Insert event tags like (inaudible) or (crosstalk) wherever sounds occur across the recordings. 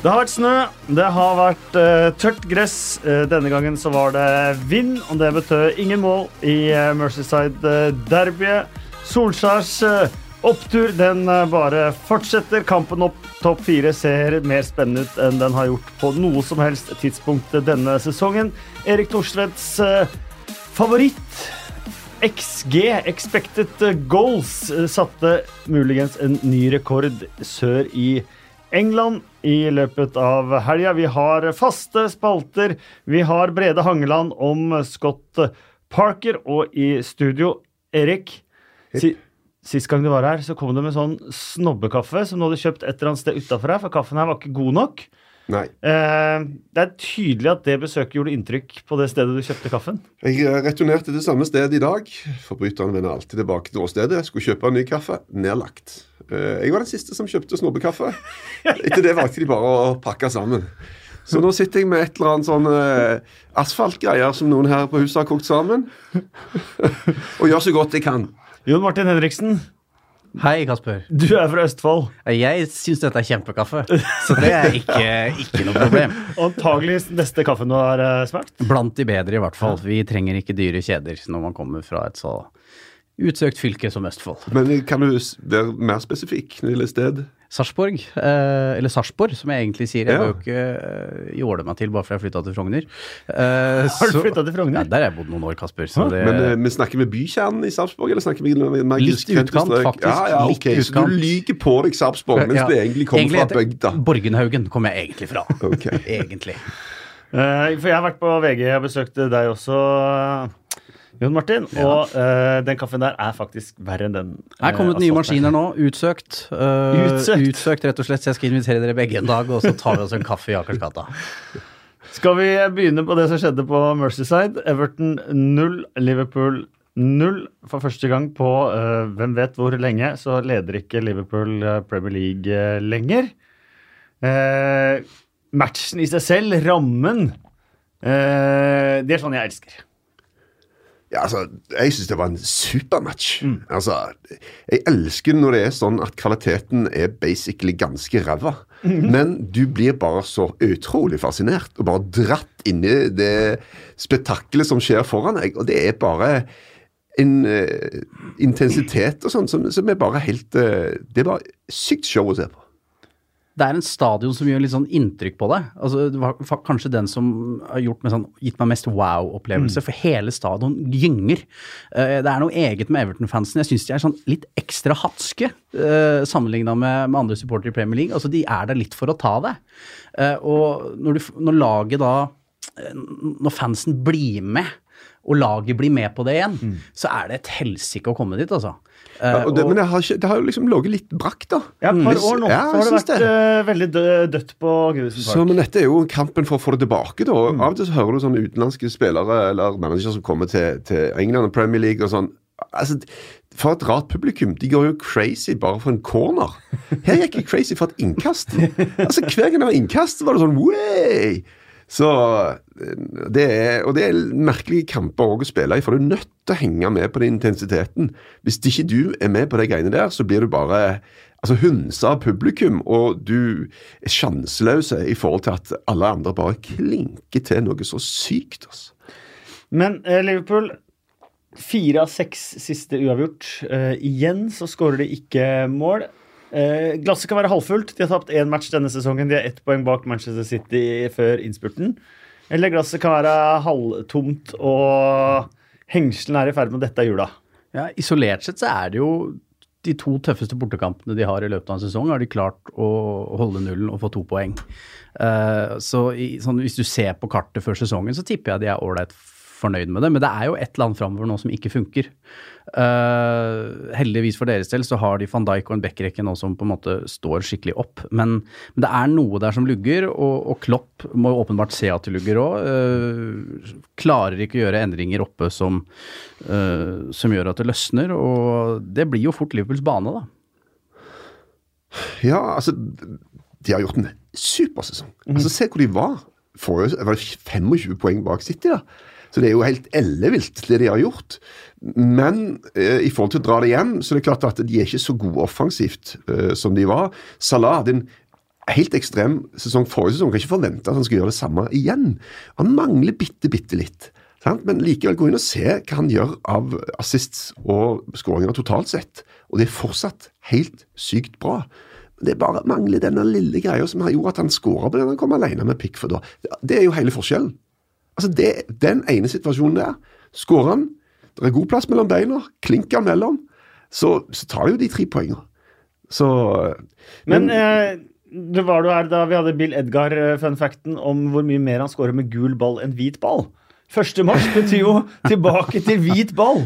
Det har vært snø, det har vært uh, tørt gress. Uh, denne gangen så var det vind, og det betød ingen mål i uh, Mercyside-derbyet. Solskjærs eh, opptur den eh, bare fortsetter. Kampen opp topp fire ser mer spennende ut enn den har gjort på noe som helst tidspunkt denne sesongen. Erik Thorstvedts eh, favoritt XG, expected goals, eh, satte muligens en ny rekord sør i England i løpet av helga. Vi har faste spalter. Vi har Brede Hangeland om Scott Parker, og i studio Erik. Si, sist gang du var her, så kom du med sånn snobbekaffe som du hadde kjøpt et eller annet sted utafor her, for kaffen her var ikke god nok. Nei. Eh, det er tydelig at det besøket gjorde inntrykk på det stedet du kjøpte kaffen. Jeg returnerte til samme sted i dag. Forbryterne vender alltid tilbake til åstedet. Skulle kjøpe en ny kaffe. Nedlagt. Eh, Jeg var den siste som kjøpte snobbekaffe. Etter det valgte de bare å pakke sammen. Så nå sitter jeg med et eller annet sånn eh, asfaltgreier som noen her på huset har kokt sammen. Og gjør så godt jeg kan. Jon Martin Henriksen, Hei, Kasper. du er fra Østfold. Jeg syns dette er kjempekaffe, så det er ikke, ikke noe problem. Antagelig neste kaffen du har eh, smakt. Blant de bedre, i hvert fall. Vi trenger ikke dyre kjeder når man kommer fra et så utsøkt fylke som Østfold. Men kan du være mer spesifikk når det gjelder sted? Sarpsborg, eh, eller Sarpsborg, som jeg egentlig sier. Jeg Ja. jo ikke eh, jåle meg til bare fordi jeg flytta til Frogner. Eh, (laughs) Har du flytta til Frogner? Ja, der har jeg bodd noen år, Kasper. Så det, Men eh, vi snakker vi bykjernen i Sarpsborg, eller snakker vi mer Litt utkant, faktisk. Ja, ja, Litt utkant. Så du lyver på deg Sarpsborg, mens Ja. du egentlig kommer fra heter- bygda? Borgenhaugen kommer jeg egentlig fra. (laughs) Egentlig. Uh, for jeg har vært på VG og besøkt deg også, Jon Martin. Og uh, den kaffen der er faktisk verre enn den. Her kommer kommet eh, nye maskiner nå. Utsøkt. Uh, Utsøkt? utsøkt, rett og slett. Så jeg skal invitere dere begge en dag, og så tar vi oss en kaffe i Akersgata. Skal vi begynne på det som skjedde på Mercyside? Everton 0, Liverpool 0. For første gang på uh, hvem vet hvor lenge, så leder ikke Liverpool eh, Premier League eh, lenger. Eh, matchen i seg selv, rammen, eh, det er sånn jeg elsker. Ja, altså, Jeg syns det var en supermatch. Altså, Jeg elsker når det er sånn at kvaliteten er basically ganske ræva. Men du blir bare så utrolig fascinert og bare dratt inn i det spetakkelet som skjer foran deg. Og det er bare en uh, intensitet og sånn som, som er bare helt uh, Det er bare sykt show å se på. Det er en stadion som gjør litt sånn inntrykk på deg. Altså, det var kanskje den som har sånn, gitt meg mest wow-opplevelse, for hele stadion gynger. Uh, det er noe eget med Everton-fansen. Jeg syns de er sånn litt ekstra hatske uh, sammenligna med, med andre supportere i Premier League. Altså, de er der litt for å ta det. Uh, og når, du, når laget da eh, Når fansen blir med, og laget blir med på det igjen, så er det et helsike å komme dit, altså. Eh, Ja, og det, og- men det har, ikke, det har jo liksom ligget litt brakk, da. Ja, et par år nå Ja, så har det vært det. veldig dødt på Gruden Så, men dette er jo kampen for å få det tilbake. da. Av og til så hører du sånne utenlandske spillere eller managere som kommer til, til England og Premier League og sånn. Altså, For et rart publikum. De går jo crazy bare for en corner. Her gikk jeg crazy for et innkast. Altså Hver gang det var innkast, var det sånn way! Så eh, det er, Og det er merkelige kamper å spille i, for du er nødt til å henge med på den intensiteten. Hvis ikke du er med på de greiene der, så blir du bare altså hunsa av publikum, og du er sjanseløse i forhold til at alle andre bare klinker til noe så sykt. altså. Men eh, Liverpool Fire av seks siste uavgjort. Eh, igjen så skårer de ikke mål. Eh, glasset kan være halvfullt. De har tapt én match denne sesongen. De er ett poeng bak Manchester City før innspurten. Eller glasset kan være halvtomt, og hengselen er i ferd med å dette av hjula. Ja, Isolert sett så er det jo de to tøffeste bortekampene de har i løpet av en sesong, har de klart å holde nullen og få to poeng. Uh, så i, sånn, hvis du ser på kartet før sesongen, så tipper jeg de er ålreit fornøyd med det. Men det er jo et eller annet framover nå som ikke funker. Uh, heldigvis for deres del så har de van Dijk og en backrekke nå som på en måte står skikkelig opp. Men, men det er noe der som lugger, og, og Klopp må jo åpenbart se at det lugger òg. klarer ikke å gjøre endringer oppe som, uh, som gjør at det løsner. Og det blir jo fort Liverpools bane, da. Ja, altså De har gjort en supersesong. Altså Se hvor de var. Forrige, var det 25 poeng bak City, da. Så det er jo helt ellevilt, det de har gjort. Men eh, i forhold til å dra det hjem, så er det klart at de er ikke så gode offensivt eh, som de var. Salah hadde en helt ekstrem sesong forrige sesong. Kan ikke forvente at han skal gjøre det samme igjen. Han mangler bitte, bitte litt. Sant? Men likevel gå inn og se hva han gjør av assists og skåringer totalt sett. Og det er fortsatt helt sykt bra. Det bare mangler denne lille greia som har gjort at han skåra på den han kom alene med Pickford. Det er jo hele forskjellen. Altså det, Den ene situasjonen der, skårer han, det er god plass mellom beina, klinker han mellom, så, så tar det jo de tre poengene. Så Men eh, det var du her da vi hadde Bill Edgar-funfacten om hvor mye mer han skårer med gul ball enn hvit ball. 1. mars betyr jo tilbake til hvit ball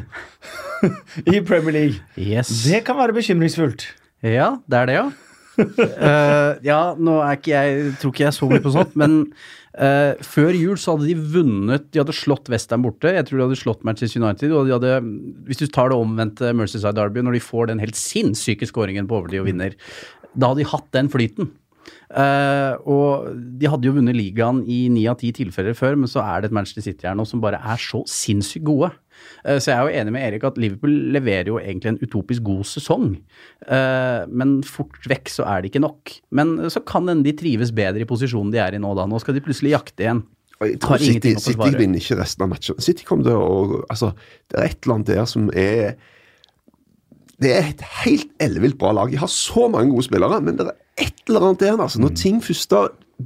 (laughs) i Premier League. Yes. Det kan være bekymringsfullt. Ja, det er det, ja. uh, (laughs) ja, nå er ikke jeg tror ikke jeg så mye på sånt, men eh, før jul så hadde de vunnet De hadde slått Western borte, jeg tror de hadde slått Manchester United. Og de hadde, hvis du tar det omvendte Mercyside Derby, når de får den helt sinnssyke skåringen på overtid og vinner, da hadde de hatt den flyten. Uh, og de hadde jo vunnet ligaen i ni av ti tilfeller før, men så er det et Manchester City her nå som bare er så sinnssykt gode. Eh, så jeg er jo enig med Erik at Liverpool leverer jo egentlig en utopisk god sesong. Eh, men fort vekk så er det ikke nok. Men så kan hende de trives bedre i posisjonen de er i nå da. Nå skal de plutselig jakte igjen. City, City vinner ikke resten av matchen. City kommer til å altså, Det er et eller annet der som er Det er et helt ellevilt bra lag. De har så mange gode spillere, men det er et eller annet der. Altså. Når ting først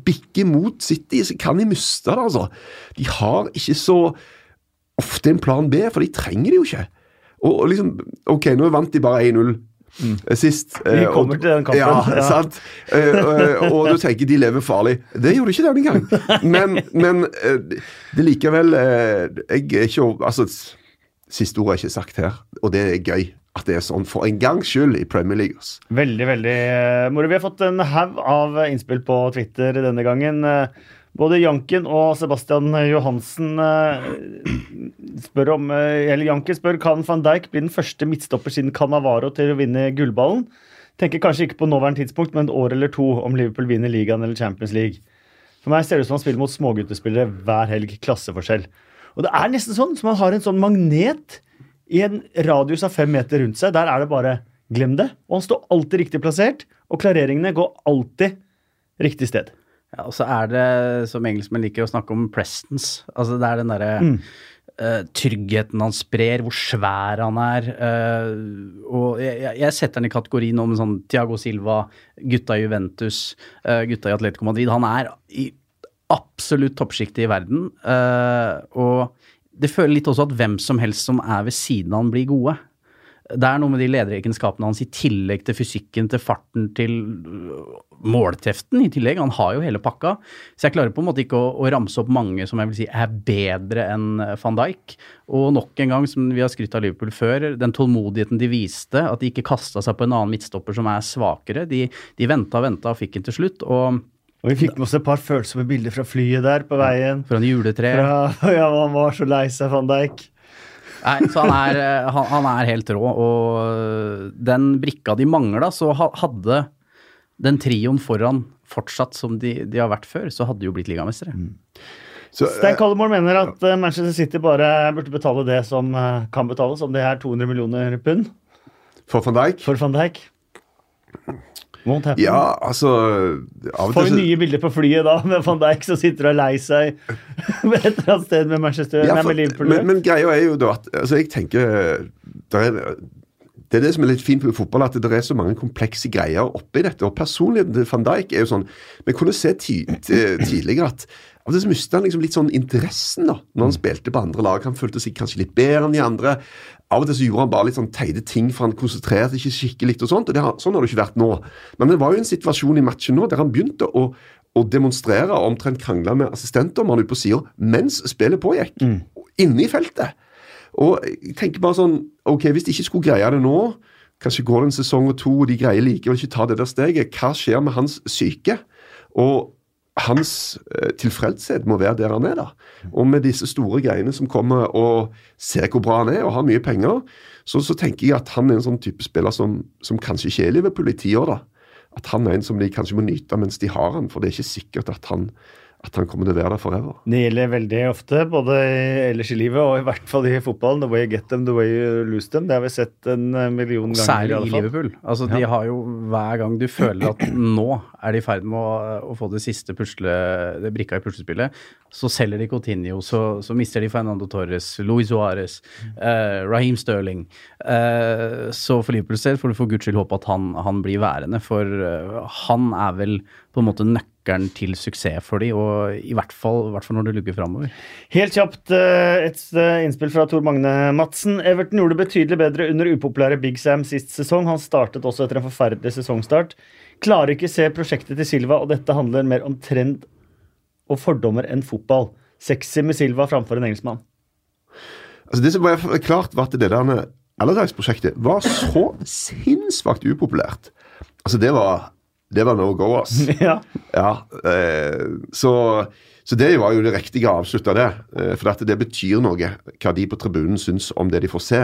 bikker mot City, så kan de miste det. altså. De har ikke så ofte en plan B, for de trenger det jo ikke. Og, og liksom, Ok, nå vant de bare 1-0 mm. sist. Vi kommer og- til den kampen, Ja, ja. sant? Eh, og, og du tenker de lever farlig. Det gjorde de ikke denne gang. Men, men eh, det er likevel eh, Jeg er ikke Altså, siste ord er ikke sagt her, og det er gøy at det er sånn for en gangs skyld i Premier League. Veldig, veldig eh, moro. Vi har fått en haug av innspill på Twitter denne gangen. Både Janken og Sebastian Johansen eh, spør om eh, Eller Janken spør kan van Dijk bli den første midtstopper siden Canavaro til å vinne gullballen. Tenker kanskje ikke på nåværende tidspunkt, men et år eller to om Liverpool vinner ligaen eller Champions League. For meg ser det ut som han spiller mot småguttespillere hver helg. Klasseforskjell. Og det er nesten sånn som han har en sånn magnet i en radius av fem meter rundt seg. Der er det bare glem det. Og han står alltid riktig plassert, og klareringene går alltid riktig sted. Ja, og så er det, som engelskmenn liker å snakke om, prestance. Altså det er den derre eh, tryggheten han sprer, hvor svær han er. Uh, og jeg, jeg- setter han i kategori nå med sånn Tiago Silva, gutta i Juventus, uh, gutta i Atletico Madrid. Han er i absolutt toppsjiktet i verden. og det føler litt også at hvem som helst som er ved siden av han, blir gode. Det er noe med de lederegenskapene hans i tillegg til fysikken, til farten, til øh, målteften i tillegg. Han har jo hele pakka. Så jeg klarer på en måte ikke å, å ramse opp mange som jeg vil si er bedre enn øh, van Dijk. Og nok en gang, som vi har skrytt av Liverpool før, den tålmodigheten de viste, at de ikke kasta seg på en annen midtstopper som er svakere. De, de venta og venta og fikk den til slutt. Og Og vi fikk med oss et par følsomme bilder fra flyet der på veien. foran juletre Fra, (laughs) ja, han var så lei seg, van Dijk. Nei, så han er, eh, han, han er helt rå, og den brikka de mangla, så hadde den trioen foran fortsatt som de, de har vært før, så hadde de jo blitt ligamestere. Så, Stein Collemore mener at eh, Manchester City bare burde betale det som eh, kan betales, om det er 200 millioner pund for van Dijk for van Dijk. Won't happen. Ja, altså Av Får vi så- nye bilder på flyet da med van Dijk som sitter og er lei seg et eller annet sted med Manchester Ja, nei, for, med Liverpool. men, men greia er jo da at altså jeg tenker der er, Det er det som er litt fint med fotball, at det er så mange komplekse greier oppi dette. Og personligheten til van Dijk er jo sånn Vi kunne se ti, ti- tidligere at av og til så mistet han liksom litt sånn interessen da, når han spilte på andre lag. Han følte seg kanskje litt bedre enn de andre. Av og til så gjorde han bare litt sånn teite ting, for han konsentrerte ikke skikkelig. og sånt, og det har, Sånn har det ikke vært nå. Men det var jo en situasjon i matchen nå der han begynte å, å demonstrere og omtrent krangle med assistentdommeren ute på sida mens spillet pågikk. Inne i feltet. Og jeg tenker bare sånn Ok, hvis de ikke skulle greie det nå, kanskje går det en sesong og to, og de greier likevel ikke ta det der steget, hva skjer med hans syke? Og hans eh, tilfredshet må være der han er, da. Og med disse store greiene som kommer og ser hvor bra han er og har mye penger, så, så tenker jeg at han er en sånn type spiller som, som kanskje ikke er i Liverpool i ti år, da. At han er en som de kanskje må nyte mens de har han, for det er ikke sikkert at han at han kommer til å være der forever. Det gjelder veldig ofte, både ellers i livet og i hvert fall i fotballen. The way you get them, the way you lose them. Det har vi sett en eh, million ganger. Særlig i alle fall. i Liverpool. Altså, De har jo hver gang du føler at nå er de i ferd med å, å få det siste pusle, det brikka i puslespillet, så selger de Coutinho, så, så mister de Fernando Torres, Luis Suárez, eh, Raheem Sterling. Eh, så for Liverpools del får du for guds skyld håpe at han, han blir værende, for eh, han er vel på en måte nøkkelen til suksess for de, og i hvert fall, i hvert fall når det lugger framover. Helt kjapt eh, et eh, innspill fra Tor Magne Madsen. Everton gjorde det betydelig bedre under upopulære Big Sam sist sesong. Han startet også etter en forferdelig sesongstart. Klarer ikke se prosjektet til Silva, og dette handler mer om trend og fordommer enn fotball. Sexy med Silva framfor en engelskmann. Altså Det som var klart, var at det der Allardyce-prosjektet var så (clears throat) sinnssvakt upopulært. Altså Det var, det var no go, ass. (laughs) ja. Ja, eh, så, så det var jo det riktige å avslutte det. Eh, for at det betyr noe hva de på tribunen syns om det de får se.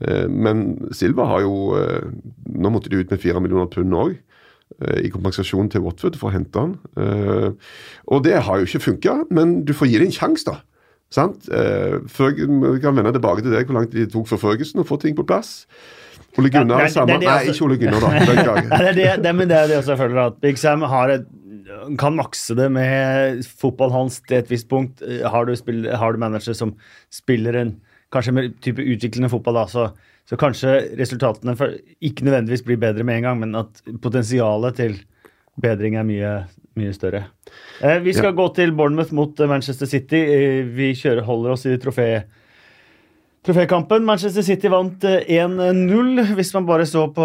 Eh, men Silva har jo eh, Nå måtte de ut med fire millioner pund òg. I kompensasjon til Watford for å hente han. Eh, og det har jo ikke funka, men du får gi det en sjanse, da. Sant? Eh, Ferg- vi kan vende tilbake til det, hvor langt de tok for Førgesen å få ting på plass. Ole Gunnar ja, er- samme Nei, også, ikke Ole Gunnar, da. Beklager. (laughs) Det, det, det, men det er det også jeg føler at Big Sam har et, kan makse det med fotballen hans til et visst punkt. Har du, spill, har du manager som spiller en kanskje med type utviklende fotball, da, så, så kanskje resultatene for, ikke nødvendigvis blir bedre med en gang, men at potensialet til bedring er mye, mye større. Eh, vi skal Ja. gå til Bournemouth mot Manchester City. Eh, vi kjører, holder oss i trofé Trofékampen. Manchester City vant eh, 1-0. Hvis man bare så på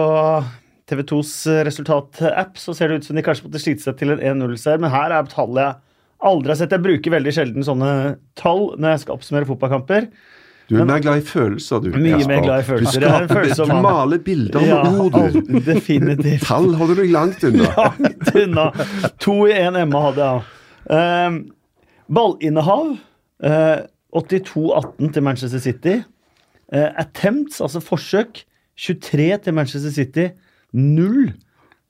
TV2s resultatapp, så ser det ut som de kanskje måtte slite seg til en 1-0-seier, men her er tallet jeg aldri har sett. Jeg bruker veldig sjelden sånne tall når jeg skal oppsummere fotballkamper. Du er mer glad i følelser, du. Mye mer glad i følelser. Du, er skaper, du maler bilder med Ja, ord, du. (laughs) definitivt. Tall holder du deg langt unna. (laughs) Langt unna. To i én Emma hadde jeg. Um, ballinnehav. eh, 82-18 til Manchester City. Uh, attempts, altså forsøk, 23 til Manchester City. 0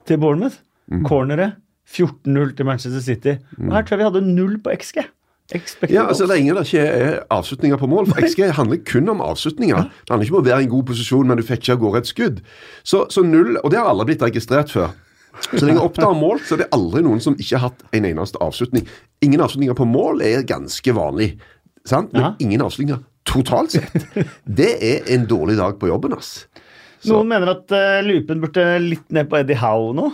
til Bournemouth. Cornere 14-0 til Manchester City. Og her tror jeg vi hadde 0 på XG. Expected Ja, altså goals. Det ikke er avslutninger på mål. for XG handler kun om avslutninger. Det handler ikke om å være i en god posisjon, men du fikk ikke av gårde et skudd. Så, så null, Og det har aldri blitt registrert før. Så lenge Oppda har mål, så er det aldri noen som ikke har hatt en eneste avslutning. Ingen avslutninger på mål er ganske vanlig, sant? men Ja. ingen avsløringer totalt sett. (laughs) Det er en dårlig dag på jobben, ass. Så- Noen mener at uh, Lupen burde litt ned på Eddie Howe nå.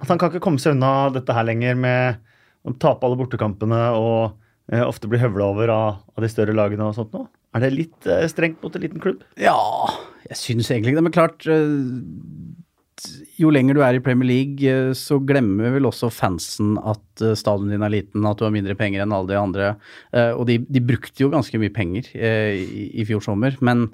At han kan ikke komme seg unna dette her lenger med å tape alle bortekampene og uh, ofte bli høvla over av, av de større lagene og sånt nå. Er det litt uh, strengt mot en liten klubb? Ja, jeg syns egentlig det. Men klart, eh, jo lenger du er i Premier League, eh, så glemmer vel også fansen at stadion stadionet din er liten, at du har mindre penger enn alle de andre. Eh, Og de, de brukte jo ganske mye penger eh, i, i fjor sommer, men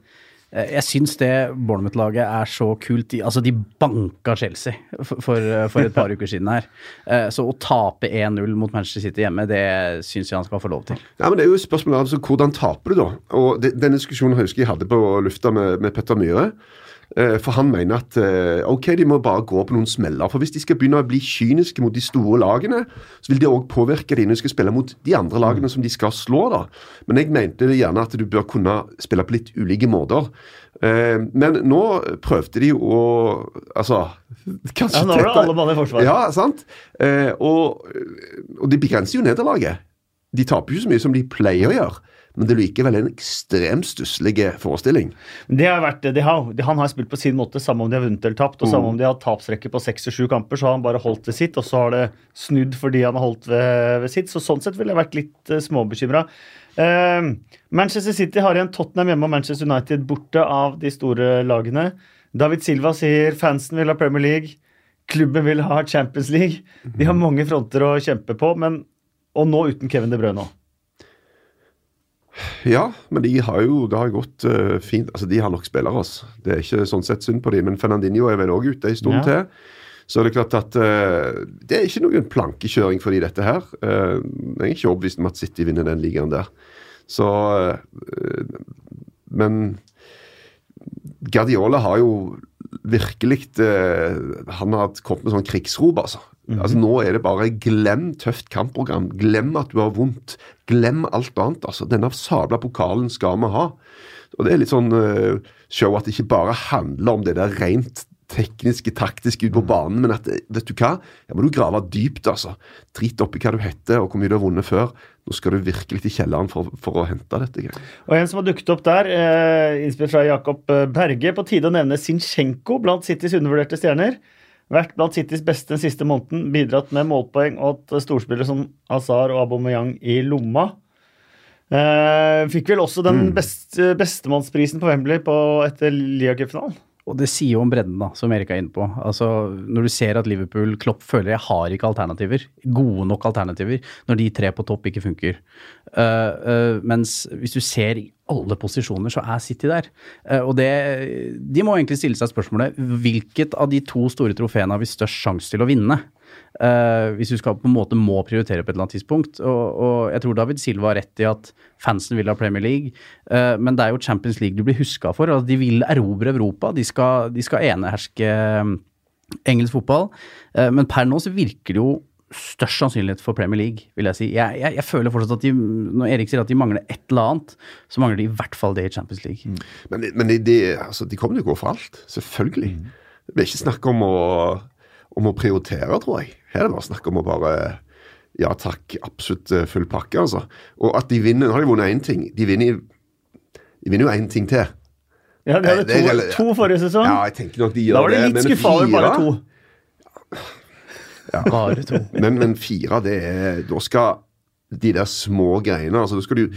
eh, jeg syns det Bournemouth-laget er så kult. De, altså, de banka Chelsea for, for, for et par (laughs) uker siden her. Eh, Så å tape 1-0 mot Manchester City hjemme, det syns jeg han skal få lov til. Ja, men det er jo spørsmålet altså, Hvordan taper du, da? Og det, Den diskusjonen jeg husker jeg hadde på lufta med, med Petter Myhre. Eh, for han mener at eh, ok, de må bare gå på noen smeller. For hvis de skal begynne å bli kyniske mot de store lagene, så vil det òg påvirke de når de skal spille mot de andre lagene som de skal slå. da. Men jeg mente det gjerne at du bør kunne spille på litt ulike måter. Eh, men nå prøvde de å Altså (laughs) kanskje Ja, nå har du alle baller i forsvar. Ja, sant? Og, og de begrenser jo nederlaget. De taper jo så mye som de pleier å gjøre, men det er likevel en ekstremt stusslig forestilling. Det har vært det de har. Han har spilt på sin måte, samme om de har vunnet eller tapt. Og samme om de har tapsrekke på seks og sju kamper, så har han bare holdt ved sitt. Og så har det snudd fordi han har holdt ved, ved sitt. Så sånn sett ville jeg vært litt uh, småbekymra. Uh, Manchester City har igjen Tottenham hjemme og Manchester United borte av de store lagene. David Silva sier fansen vil ha Premier League. Klubben vil ha Champions League. De har mange fronter å kjempe på, men og nå uten Kevin De Bruyne òg. Ja, men de har jo det har gått uh, fint. Altså, De har nok spillere. Altså. Det er ikke sånn sett synd på dem. Men Fernandinho er vel òg ute en stund Ja. til. Så det er klart at uh, det er ikke noen plankekjøring for de dette her. Uh, jeg er ikke overbevist om at City vinner den ligaen der. Så eh, Men Guardiola har jo virkelig eh, Han har kommet med sånn krigsrop, altså. Altså Nå er det bare glem tøft kampprogram. Glem at du har vondt. Glem alt annet. altså. Denne sabla pokalen skal vi ha. Og Det er litt sånn uh, show at det ikke bare handler om det der rent tekniske, taktiske ut på banen, men at eh, vet du hva, her må du grave dypt, altså. Drit oppi hva du heter og hvor mye du har vunnet før. Nå skal du virkelig til kjelleren for, for å hente dette. greiene. Og en som har dukket opp der, eh, innspill fra Jakob eh, Berge. På tide å nevne Zinchenko blant Citys undervurderte stjerner. Vært blant Citys beste den siste måneden, bidratt med målpoeng og hatt storspillere som Azar og Aubameyang i lomma. Eh, fikk vel også den best, bestemannsprisen på Wembley på, etter Liacupfinalen. Og det sier jo om bredden, da, som Erik er inne på. Altså, Når du ser at Liverpool, Klopp føler jeg har ikke alternativer, gode nok alternativer, når de tre på topp ikke funker. Uh, uh, mens hvis du ser alle posisjoner, så er City der. Uh, og det, de må egentlig stille seg spørsmålet hvilket av de to store trofeene har vi størst sjanse til å vinne? Uh, hvis du skal på en måte må prioritere på et eller annet tidspunkt. Og, og jeg tror David Silva har rett i at fansen vil ha Premier League, uh, men det er jo Champions League du blir huska for. Altså, de vil erobre Europa. De skal, de skal eneherske um, engelsk fotball. Uh, men per nå så virker det jo størst sannsynlighet for Premier League, vil jeg si. Jeg, jeg, jeg føler fortsatt at de, når Erik sier at de mangler et eller annet, så mangler de i hvert fall det i Champions League. Men, men de, de, altså, de kommer til å gå for alt. Selvfølgelig. Det blir ikke snakk om å, om å prioritere, tror jeg. Her er det bare snakk om å bare Ja takk, absolutt eh, full pakke, altså. Og at de vinner Nå har de vunnet én ting. De vinner, de vinner jo én ting til. Ja, De hadde Det er to, to forrige sesong. Ja, jeg tenker nok de gjør det. da var de det. litt men skuffa over bare to. to. (laughs) Bare to. Men, men fire, det er Da skal de der små greiene altså Da skal du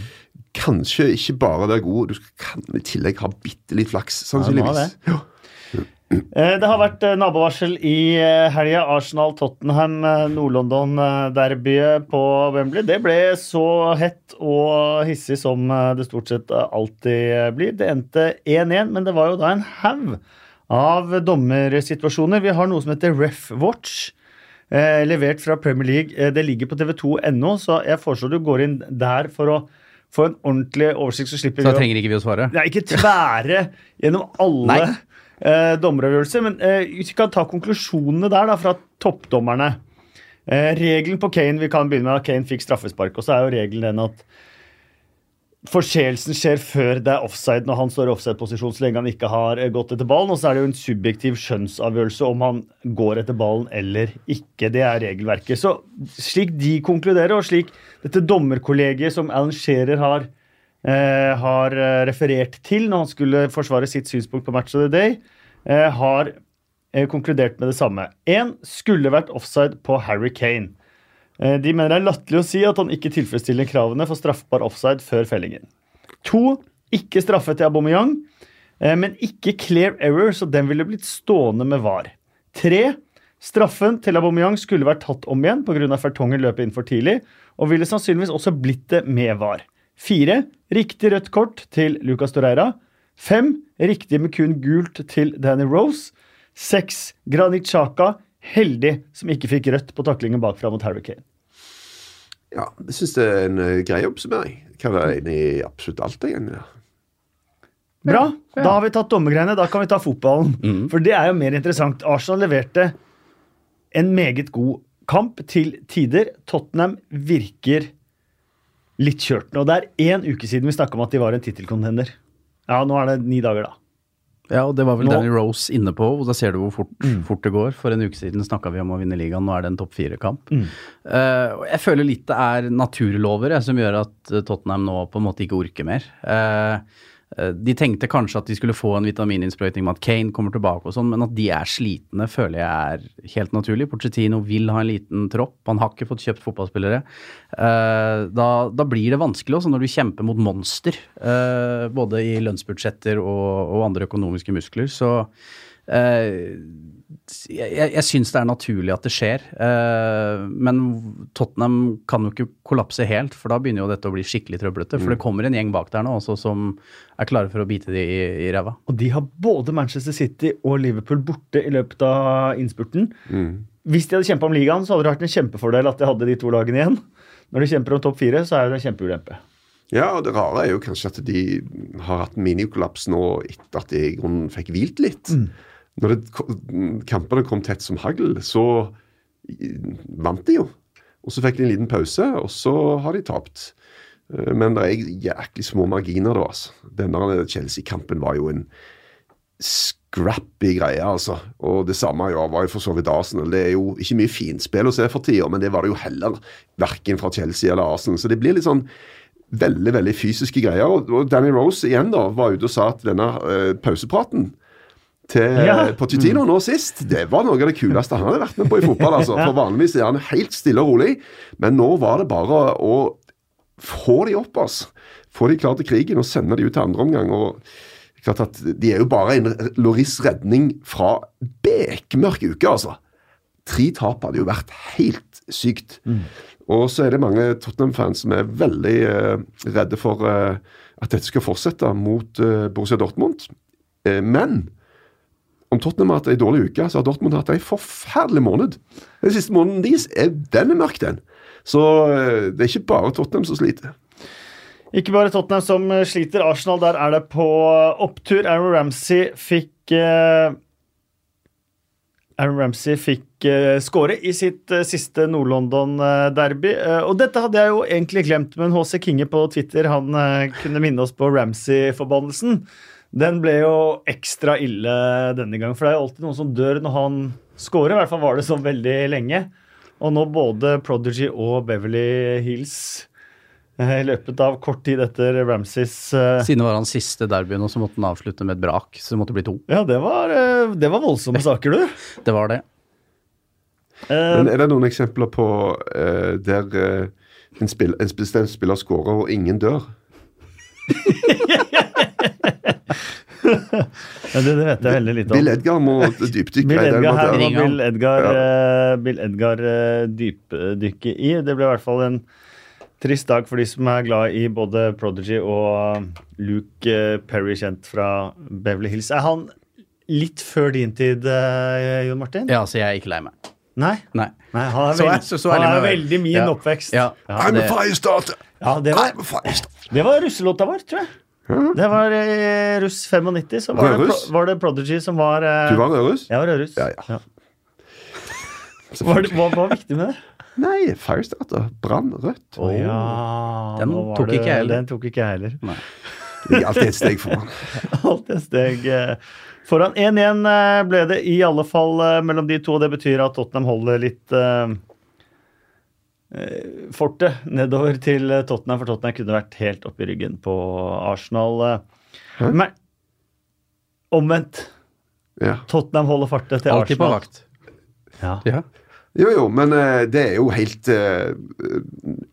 kanskje ikke bare være god, du skal kan, i tillegg ha bitte litt flaks, sannsynligvis. det. Eh, Det har vært eh, nabovarsel i eh, helga. Arsenal-Tottenham, eh, Nord-London-derbyet på Wembley. Det ble så hett og hissig som det stort sett alltid blir. Det endte 1-1, men det var jo da en haug av dommersituasjoner. Vi har noe som heter Ref Watch. Levert fra Premier League. Det ligger på tv2.no, så jeg foreslår du går inn der for å få en ordentlig oversikt. Så slipper Så vi da å trenger ikke vi å svare. ja, ikke tvære gjennom alle Nei. Eh, dommeravgjørelse. men eh, vi kan ta konklusjonene der da, fra toppdommerne. Eh, regelen på Kane, Vi kan begynne med at Kane fikk straffespark. og så er jo regelen den at Forseelsen skjer før det er offside når han står i offside-posisjon, så lenge han ikke har eh, gått etter ballen. Og så er det jo en subjektiv skjønnsavgjørelse om han går etter ballen eller ikke. Det er regelverket. Så slik de konkluderer, og slik dette dommerkollegiet som Alan Shearer har, har eh, referert til når han skulle forsvare sitt synspunkt på Match of the Day, eh, har eh, konkludert med det samme. Én skulle vært offside på Harry Kane. Eh, De mener det er latterlig å si at han ikke tilfredsstiller kravene for straffbar offside før fellingen. To, ikke straffe til Aubameyang, eh, men ikke clear error, så den ville blitt stående med VAR. Tre, straffen til Aubameyang skulle vært tatt om igjen pga. Fertongen løpet inn for tidlig, og ville sannsynligvis også blitt det med VAR. Fire, riktig rødt kort til Lucas Torreira. Fem, riktig med kun gult til Danny Rose. Seks, Granit Xhaka, heldig som ikke fikk rødt på taklingen bakfra mot Harry Kane. Ja, jeg syns det er en eh, grei oppsummering. Kan være enig i absolutt alt, jeg. Ja. Bra. Da har vi tatt dommergreiene. Da kan vi ta fotballen. For det er jo mer interessant. Arsenal leverte en meget god kamp til tider. Tottenham virker litt kjørt nå. Det er én uke siden vi snakka om at de var en tittelkontender. Ja, nå er det ni dager, da. Ja, og det var vel Nå- Danny Rose inne på, og da ser du hvor fort, fort det går. For en uke siden snakka vi om å vinne ligaen, nå er det en topp fire-kamp. Mm. Uh, jeg føler litt det er naturlover jeg, som gjør at eh, Tottenham nå på en måte ikke orker mer. Eh, de tenkte kanskje at de skulle få en vitamininnsprøytning med at Kane kommer tilbake og sånn, men at de er slitne, føler jeg er helt naturlig. Pochettino vil ha en liten tropp, han har ikke fått kjøpt fotballspillere. Eh, da, da blir det vanskelig også når du kjemper mot monster, eh, både i lønnsbudsjetter og, og andre økonomiske muskler. Så eh, jeg, jeg syns det er naturlig at det skjer. eh, men Tottenham kan jo ikke kollapse helt, for da begynner jo dette å bli skikkelig trøblete. For det kommer en gjeng bak der nå også som er klare for å bite de i, i ræva. Og de har både Manchester City og Liverpool borte i løpet av innspurten. Hvis de hadde kjempa om ligaen, så hadde det vært en kjempefordel at de hadde de to lagene igjen. Når de kjemper om topp fire, så er det en kjempeulempe. Ja, og det rare er jo kanskje at de har hatt minikollaps nå etter at de i grunnen fikk hvilt litt. Når det, kampene kom tett som hagl, så vant de jo. Og så fikk de en liten pause, og så har de tapt. Eh, Men det er jæklig små marginer, da. altså. Denne Chelsea-kampen var jo en scrappy greie, altså. Og det samme ja, var jo for så vidt Arsenal. Det er jo ikke mye finspill å se for tida, men det var det jo heller verken fra Chelsea eller Arsenal. Så det blir litt sånn veldig veldig fysiske greier. Og Danny Rose igjen da, var ute og sa at denne eh, pausepraten til Ja. ja. Pochettino nå sist, det var noe av det kuleste han hadde vært med på i fotball. altså. (laughs) For vanligvis er han helt stille og rolig, men nå var det bare å få de opp, altså. Få de klar til krigen og sende de ut til andre omgang. og klart at De er jo bare en Loris redning fra bekmørk uke, altså. Tre tap hadde jo vært helt sykt. Og så er det mange Tottenham-fans som er veldig uh, redde for uh, at dette skal fortsette mot uh, Borussia Dortmund. Eh, men om Tottenham har hatt ei dårlig uke, så har Dortmund hatt ei forferdelig måned. Den siste måneden deres er den er mørk, den. Så eh, det er ikke bare Tottenham som sliter. Ikke bare Tottenham som eh, sliter. Arsenal, der er det på opptur. Aaron Ramsey fikk eh, Aaron Ramsey fikk eh, skåre i sitt eh, siste Nord-London-derby. Eh, og dette hadde jeg jo egentlig glemt, men HC Kinge på Twitter han kunne minne oss på Ramsey-forbannelsen. Den ble jo ekstra ille denne gang, for det er jo alltid noen som dør når han scorer. I hvert fall var det sånn veldig lenge. Og nå både Prodigy og Beverly Hills eh, i løpet av kort tid etter Ramsays uh, Siden det var hans siste derby nå, så måtte han avslutte med et brak. Så det måtte bli to. Ja, det var, eh, det var voldsomme saker, du. (laughs) Det var det. Uh, Men er det noen eksempler på der en, spill, en bestemt spiller scorer og ingen dør? (laughs) ja, det, det vet jeg veldig lite om. Bill Edgar må dypdykke Bill. Edgar her må Bill Edgar, ja. Bill Edgar eh, dypdykke i. Det ble i hvert fall en trist dag for de som er glad i både Prodigy og Luke eh, Perry, kjent fra Beverly Hills. Er han litt før din tid, eh, Jon Martin? Ja, så jeg er ikke lei meg. Nei? Nei. Nei, han er, veld, så- så han er veldig min Ja. oppvekst. Ja. I'm det- a firestarter! Ja, det var, I'm det var russelåta vår, tror jeg. Det var i russ 95, så var det, var det Prodigy som var eh, Du var rødruss? Jeg var rødruss. Ja, ja. Hva, var det- hva var viktig med det? Nei, firestarter. Brann rødt. Å ja, Den tok ikke heller. Den tok ikke jeg heller. Det er alltid et steg foran. (laughs) Alt et steg eh, foran. 1-1 eh, ble det i alle fall eh, mellom de to, og det betyr at Tottenham holder litt eh, eh, fortet nedover til eh, Tottenham, for Tottenham kunne vært helt oppi ryggen på Arsenal. Hæ? Men omvendt. Ja. Tottenham holder fartet til Alltid på Arsenal. vakt. Ja. Ja. Jo, jo, men eh, det er jo helt eh,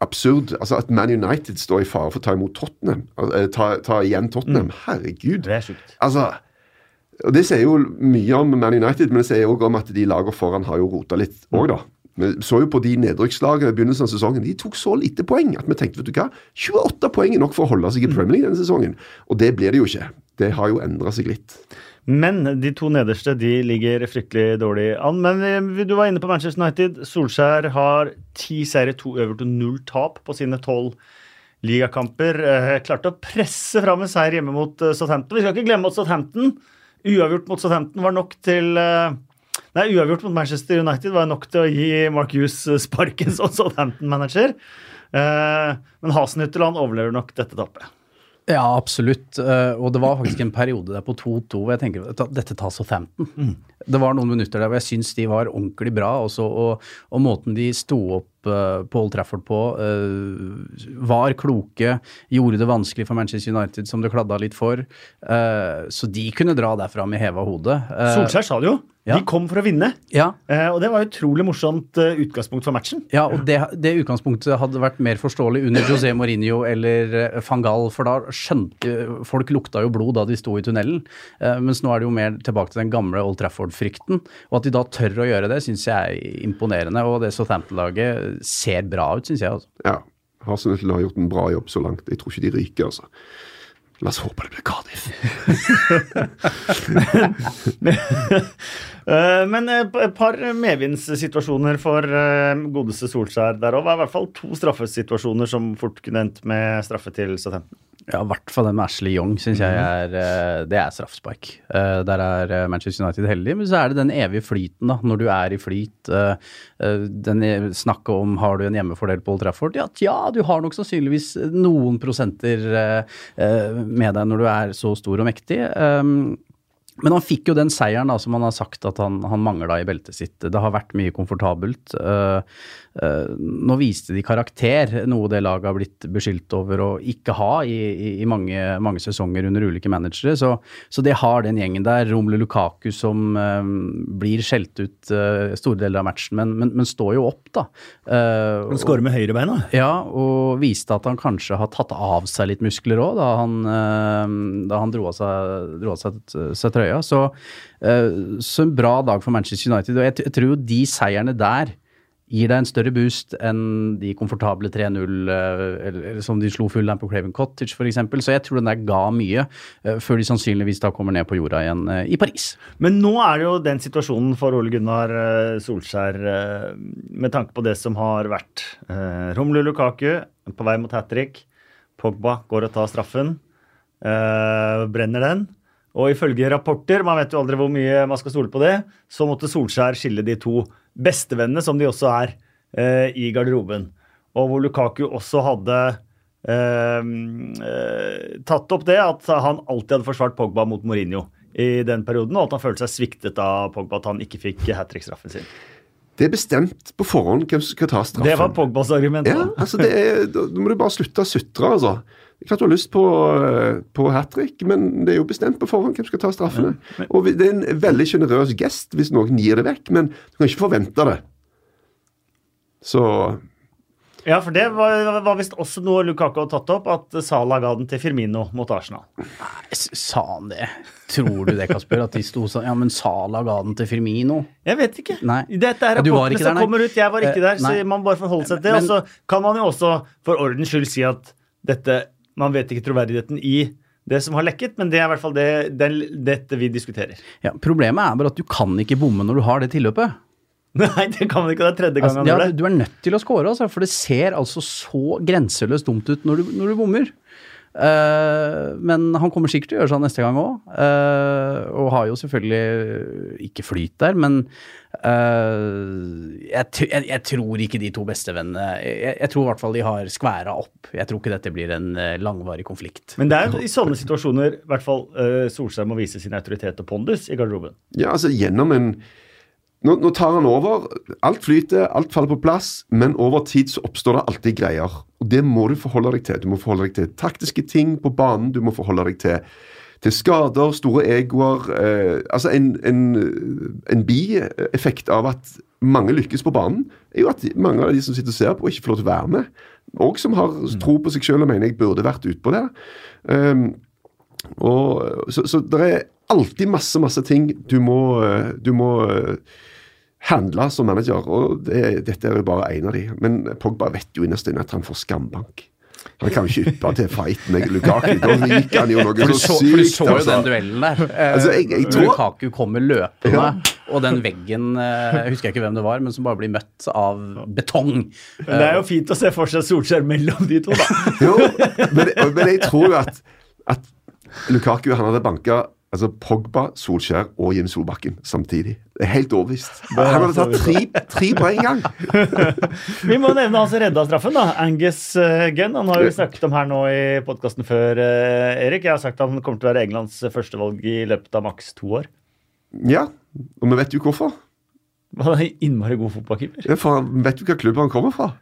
absurd. Altså At Man United står i fare for å ta imot Tottenham. eh, ta, ta igjen Tottenham. Herregud. Det er sjukt. Altså, og Det sier jo mye om Man United, men det sier òg om at de lagene foran har jo rota litt òg, da. Vi så jo på de nedrykkslagene i begynnelsen av sesongen. De tok så lite poeng at vi tenkte vet du hva, 28 poeng er nok for å holde seg i Premier League denne sesongen. Og det blir det jo ikke. Det har jo endra seg litt. Men de to nederste de ligger fryktelig dårlig an. Men eh, du var inne på Manchester United. Solskjær har ti seire, to øvert og null tap på sine tolv ligakamper. Eh, klarte å presse fram en seier hjemme mot eh, Southampton. Vi skal ikke glemme at Southampton, uavgjort mot Southampton, var nok til Nei, uavgjort mot Manchester United var nok til å gi Mark Hughes sparken som Southampton-manager. Eh, men Hasenhytteland overlever nok dette tappet. Ja, absolutt. Eh, og det var faktisk en periode der på 2-2 hvor jeg tenker at dette tar Southampton. Det var noen minutter der hvor jeg syns de var ordentlig bra også, og, og måten de sto opp uh, på Old Trafford på, uh, var kloke, gjorde det vanskelig for Manchester United, som det kladda litt for. Uh, så de kunne dra derfra med heva hode. Solskjær sa det jo. ja. De kom for å vinne. Ja, og det var et utrolig morsomt utgangspunkt for matchen. Ja, og det, det utgangspunktet hadde vært mer forståelig under José Mourinho eller van Gaal, for da skjønte folk lukta jo blod da de sto i tunnelen. Mens nå er det jo mer tilbake til den gamle Old Trafford-frykten. Og at de da tør å gjøre det, syns jeg er imponerende. Og det Southampton-laget ser bra ut, syns jeg. Altså. Ja. Arsenal har gjort en bra jobb så langt. Jeg tror ikke de ryker, altså. La oss håpe det blir Cardiff. (laughs) Eh, men eh, et par medvindssituasjoner for eh, godeste Solskjær der òg. I hvert fall to straffesituasjoner som fort kunne endt med straffe til Southampton. Ja, i hvert fall den med Ashley Young syns jeg er eh, Det er straffespark. Eh, der er Manchester United heldig, men så er det den evige flyten, da. Når du er i flyt. den e- Snakket om har du en hjemmefordel på Old Trafford. Ja, ja, du har nok sannsynligvis noen prosenter med deg når du er så stor og mektig. Um, men han fikk jo den seieren da, som han har sagt at han, han mangla i beltet sitt. Det har vært mye komfortabelt. Uh, uh, nå viste de karakter, noe det laget har blitt beskyldt over å ikke ha i, i, i mange, mange, sesonger under ulike managere. Så, så, det har den gjengen der. Romelu Lukaku som uh, blir skjelt ut store deler av matchen, men, men, men står jo opp, da. Uh, han skårer med høyrebeina? Ja, og viste at han kanskje har tatt av seg litt muskler òg, da han, da han dro av seg, dro av seg, seg trøya. Så, uh, så, en bra dag for Manchester United. Og jeg, jeg tror de seierne der gir deg en større boost enn de komfortable 3-0 uh, som de slo full der på Craven Cottage f.eks. Så jeg tror den der ga mye, uh, før de sannsynligvis da kommer ned på jorda igjen uh, i Paris. Men nå er det jo den situasjonen for Ole Gunnar Solskjær med tanke på det som har vært. Romelu Lukaku på vei mot hat trick. Pogba går og tar straffen. brenner den. Og ifølge rapporter, man vet jo aldri hvor mye man skal stole på det, så måtte Solskjær skille de to bestevennene, som de også er, eh, i garderoben. Og hvor Lukaku også hadde eh, eh, tatt opp det at han alltid hadde forsvart Pogba mot Mourinho i den perioden, og at han følte seg sviktet av Pogba, at han ikke fikk hat trick-straffen sin. Det er bestemt på forhånd hvem som skal ta straffen. Det var Pogbas argument. Ja, altså det er, Da må du bare slutte å sutre, altså. Klart du har lyst på, eh, på hat trick, men det er jo bestemt på forhånd hvem som skal ta straffene. Ja, men... Og Det er en veldig sjenerøs gest hvis noen gir det vekk, men du kan ikke forvente det. Så Ja, for det var, var visst også noe Lukaku har tatt opp, at Salah ga den til Firmino mot Arsenal. Nei, sa han det? Tror du det, Kasper? At de sto sånn Ja, men Salah ga den til Firmino? Jeg vet ikke. Nei. Dette er rapportene som kommer ut. Jeg var ikke der, så man bare forholder seg til det. Og så kan man jo også for ordens skyld si at dette man vet ikke troverdigheten i det som har lekket, men det er i hvert fall det, det, dette vi diskuterer. Ja, Problemet er bare at du kan ikke bomme når du har det tilløpet. (laughs) Nei, det kan man ikke. Det er tredje gangen. altså, ja, Du er nødt til å score, altså, for det ser altså så grenseløst dumt ut når du, når du bommer. Uh, men han kommer sikkert til å gjøre sånn neste gang òg. Uh, eh, og har jo selvfølgelig ikke flyt der, men uh, jeg, jeg, jeg, tror ikke de to bestevennene jeg, jeg tror i hvert fall de har skværa opp. Jeg tror ikke dette blir en langvarig konflikt. Men det er i sånne situasjoner i hvert fall Solskjær må vise sin autoritet og pondus i garderoben. Ja, altså gjennom en nå, nå, tar han over. Alt flyter, alt faller på plass, men over tid så oppstår det alltid greier. Og Det må du forholde deg til. Du må forholde deg til taktiske ting på banen. Du må forholde deg til, til skader, store egoer. Eh, altså En, en, en bieffekt av at mange lykkes på banen, er jo at mange av de som sitter og ser på, ikke får lov til å være med. Og som har tro på seg selv og mener jeg burde vært utpå der. Um, og, så, så det er alltid masse, masse ting du må, eh, du må eh, handle som manager, og det, dette er jo bare én av de. Men Pogba vet jo innerst inne at han får skambank. Han kan jo ikke yppe til fight med Lukaku. Da ryker han jo noe så, så, sykt. For du så jo altså. den duellen der. Altså, jeg, jeg tror... Lukaku kommer løpende, ja. og den veggen Jeg husker ikke hvem det var, men som bare blir møtt av betong. Men det er jo fint å se for seg Solskjær mellom de to, da. jo, men, men jeg tror at, at Lukaku han hadde banka altså Pogba, Solskjær og Jim Solbakken samtidig. Det er helt overbevist. Han hadde tatt tre, (laughs) tre på en gang. (laughs) Vi må nevne han som redda straffen, da. Angus uh, Gunn. Han har jo snakket om her nå i podkasten før, uh, Erik. Jeg har sagt at han kommer til å være Englands førstevalg i løpet av maks to år. Ja, og vi vet jo hvorfor. Han er innmari god fotballkeeper. Ja, for vet du hva klubb han kommer fra.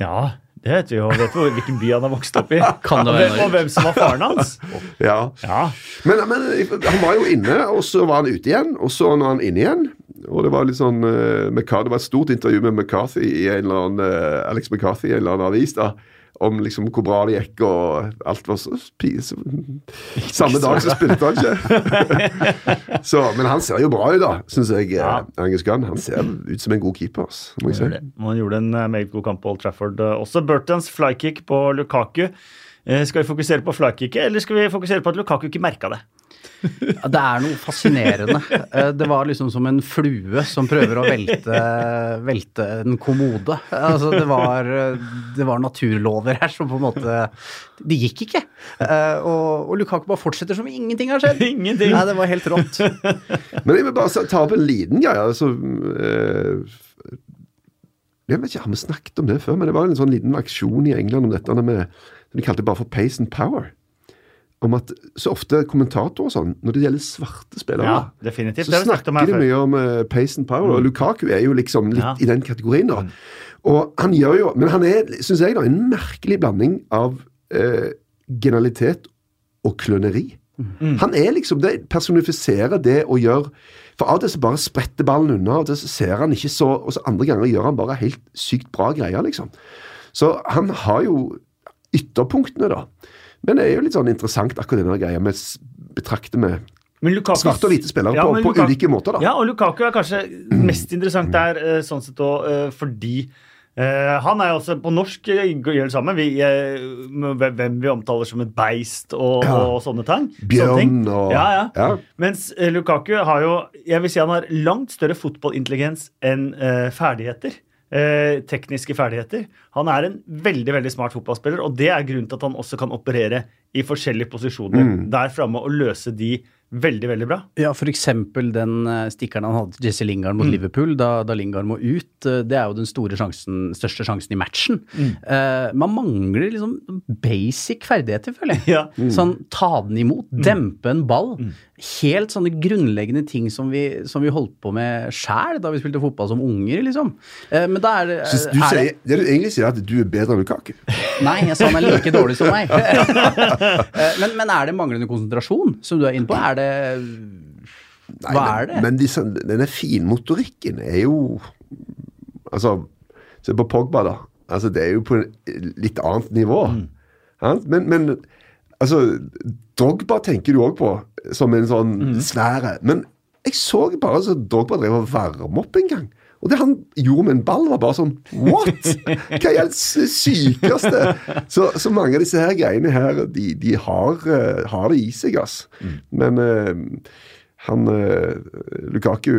Ja, det vet vi jo. Vet vi hvilken by han har vokst opp i. (laughs) Kan det være og hvem som var faren hans. Ja. ja. Men, men, han var jo inne, og så var han ute igjen. Og så var han inne igjen og det var litt sånn uh, Det var et stort intervju med McCarthy i en eller annen, uh, Alex McCarthy i en eller annen avis. da om liksom hvor bra det gikk, og alt var så pise. Samme dag så spilte han ikke. (laughs) så, men han ser jo bra ut, da, syns jeg. Ja. Angus Gunn. Han ser ut som en god keeper. må jeg si. Han gjorde en uh, meget god kamp på Old Trafford. Også Burtons flykick på Lukaku. Skal vi fokusere på flykicket, eller skal vi fokusere på at Lukaku ikke merka det? Det er noe fascinerende. Eh, Det var liksom som en flue som prøver å velte, velte en kommode. Altså, det var, det var naturlover her som på en måte Det gikk ikke. Eh, Og, og Lukaku bare fortsetter som ingenting har skjedd. Ingenting. Nei, det var helt rått. Men jeg vil bare ta opp en liten greie. Altså, eh, jeg vet ikke, Har vi snakket om det før? Men det var en sånn liten aksjon i England om dette med som de kalte bare for pace and power. Om at så ofte kommentatorer og sånn, når det gjelder svarte spillere Ja, definitivt. så Det snakker de mye om uh, pace and power, og Lukaku er jo liksom litt Ja. i den kategorien. da. Og han gjør jo, Men han er, syns jeg, da, en merkelig blanding av uh, genialitet og kløneri. Han er liksom det personifiserer det å gjøre For av til så bare spretter ballen unna, og så ser han ikke så Og så andre ganger gjør han bare helt sykt bra greier, liksom. Så han har jo ytterpunktene, da. Men det er jo litt sånn interessant akkurat denne greia med betrakter med Lukaku- svarte og hvite spillere Ja, på, på Lukaku- ulike måter, da. Ja, og Lukaku er kanskje mest interessant der, eh, sånn sett òg, eh, fordi Uh, han er jo også På norsk gjør det samme. Vi, uh, hvem vi omtaler som et beist og, Ja. og sånne ting. Bjørn og- ja, ja. ja. Mens Lukaku har jo Jeg vil si han har langt større fotballintelligens enn uh, ferdigheter. Eh, tekniske ferdigheter. Han er en veldig veldig smart fotballspiller, og det er grunnen til at han også kan operere i forskjellige posisjoner der framme og løse de veldig, veldig bra. Ja, eksempel den eh, stikkeren han hadde til Jesse Lingard mot Liverpool, da, da Lingard må ut. eh, Det er jo den store sjansen, største sjansen i matchen. Eh, man mangler liksom basic ferdigheter, føler jeg. Ja. Sånn ta den imot, dempe en ball. Helt sånne grunnleggende ting som vi, som vi holdt på med sjæl da vi spilte fotball som unger, liksom. Uh, men da er det, Så du er sier, det det du egentlig sier, er at du er bedre enn Lukaku? Nei, jeg sa han er like dårlig som meg. uh, (laughs) men, men er det manglende konsentrasjon som du er inne på? Er det Nei, Hva men, er det? Men disse, denne finmotorikken er jo Altså, se på Pogba, da. Altså, det er jo på et litt annet nivå. Mm. Men, men altså Drogba tenker du òg på som en sånn Mm. svære. Men jeg så bare så Drogba drev og varme opp en gang. Og det han gjorde med en ball, var bare sånn What?! Hva er det sykeste? Så, så mange av disse her greiene her, de, de har, eh, har det i seg, ass. Men uh, han uh, Lukaku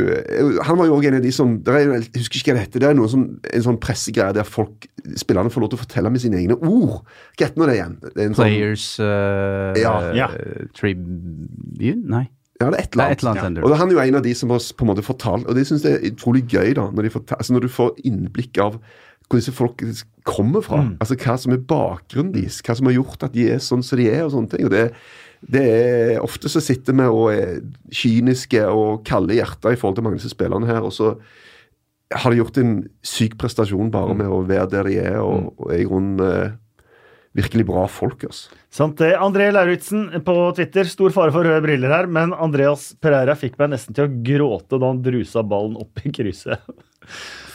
Han var jo òg en av de som er, Jeg husker ikke hva det heter. Det er noe som, en sånn pressegreie der folk, spillerne får lov til å fortelle med sine egne ord. Hva heter nå det igjen? Det er en sånn, Players eh, Ja. uh, Tribune? Nei. Ja, det er et eller annet. et eller annet. ja. Og han er jo en av de som har på en måte fortalt Og det syns jeg er utrolig gøy, da. Når, de fortel, altså når du får innblikk av hvor disse folk kommer fra. Altså hva som er bakgrunnen deres. Hva som har gjort at de er sånn som de er, og sånne ting. Og det, det er Ofte så sitter vi og er kyniske og kalde hjerter i forhold til mange av disse spillerne her, og så har de gjort en syk prestasjon bare med å være der de er, og, og er i grunnen eh, virkelig bra folk. Altså. Sant det. André Lauritzen på Twitter. Stor fare for røde briller her, men Andreas Pereira fikk meg nesten til å gråte da han drusa ballen opp i krysset. (laughs)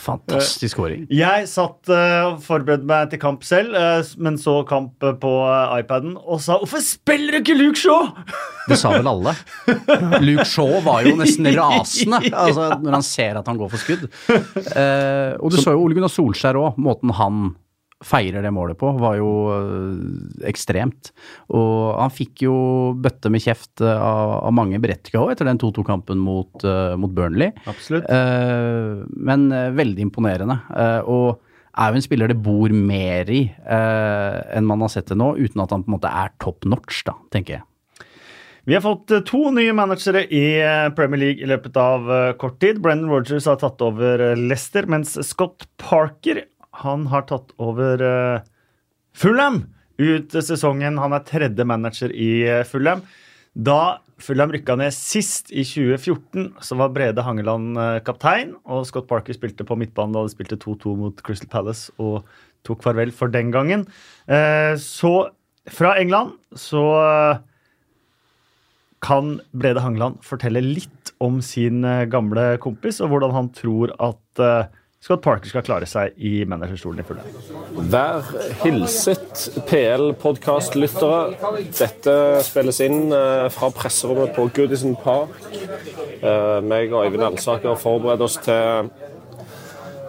Fantastisk skåring. Jeg satt og og forberedte meg til kamp selv, uh, men så kamp eh, på uh, iPaden og sa 'Hvorfor spiller du ikke Luke Shaw?' (laughs) Det sa vel alle. Luke Shaw var jo nesten rasende altså, når han ser at han går for skudd. (laughs) Eh, og du så jo Ole Gunnar Solskjær òg. Måten han feirer det målet på, var jo eh, ekstremt. Og han fikk jo bøtte med kjeft eh, av, av mange berettiga òg etter den 2-2-kampen mot, eh, mot Burnley. Absolutt. Eh, men veldig imponerende. Eh, og er jo en spiller det bor mer i eh, enn man har sett det nå, uten at han på en måte er top notch, da, tenker jeg. Vi har fått to nye managere i Premier League i løpet av kort tid. Brendan Rogers har tatt over Leicester, mens Scott Parker han har tatt over uh, Fulham ut sesongen. Han er tredje manager i eh, Fulham. Da Fulham rykka ned sist, i 2014, så var Brede Hangeland eh, kaptein. Og Scott Parker spilte på midtbanen da de spilte 2-2 mot Crystal Palace og tok farvel for den gangen. Så fra England så kan Brede Hangeland fortelle litt om sin gamle kompis, og hvordan han tror at eh, Scott Parker skal klare seg i managerstolen i Fulham. Vær hilset PL-podkastlyttere. Dette spilles inn eh, fra presserommet på Goodison Park. Eh, meg og Øyvind Elsaker forbereder oss til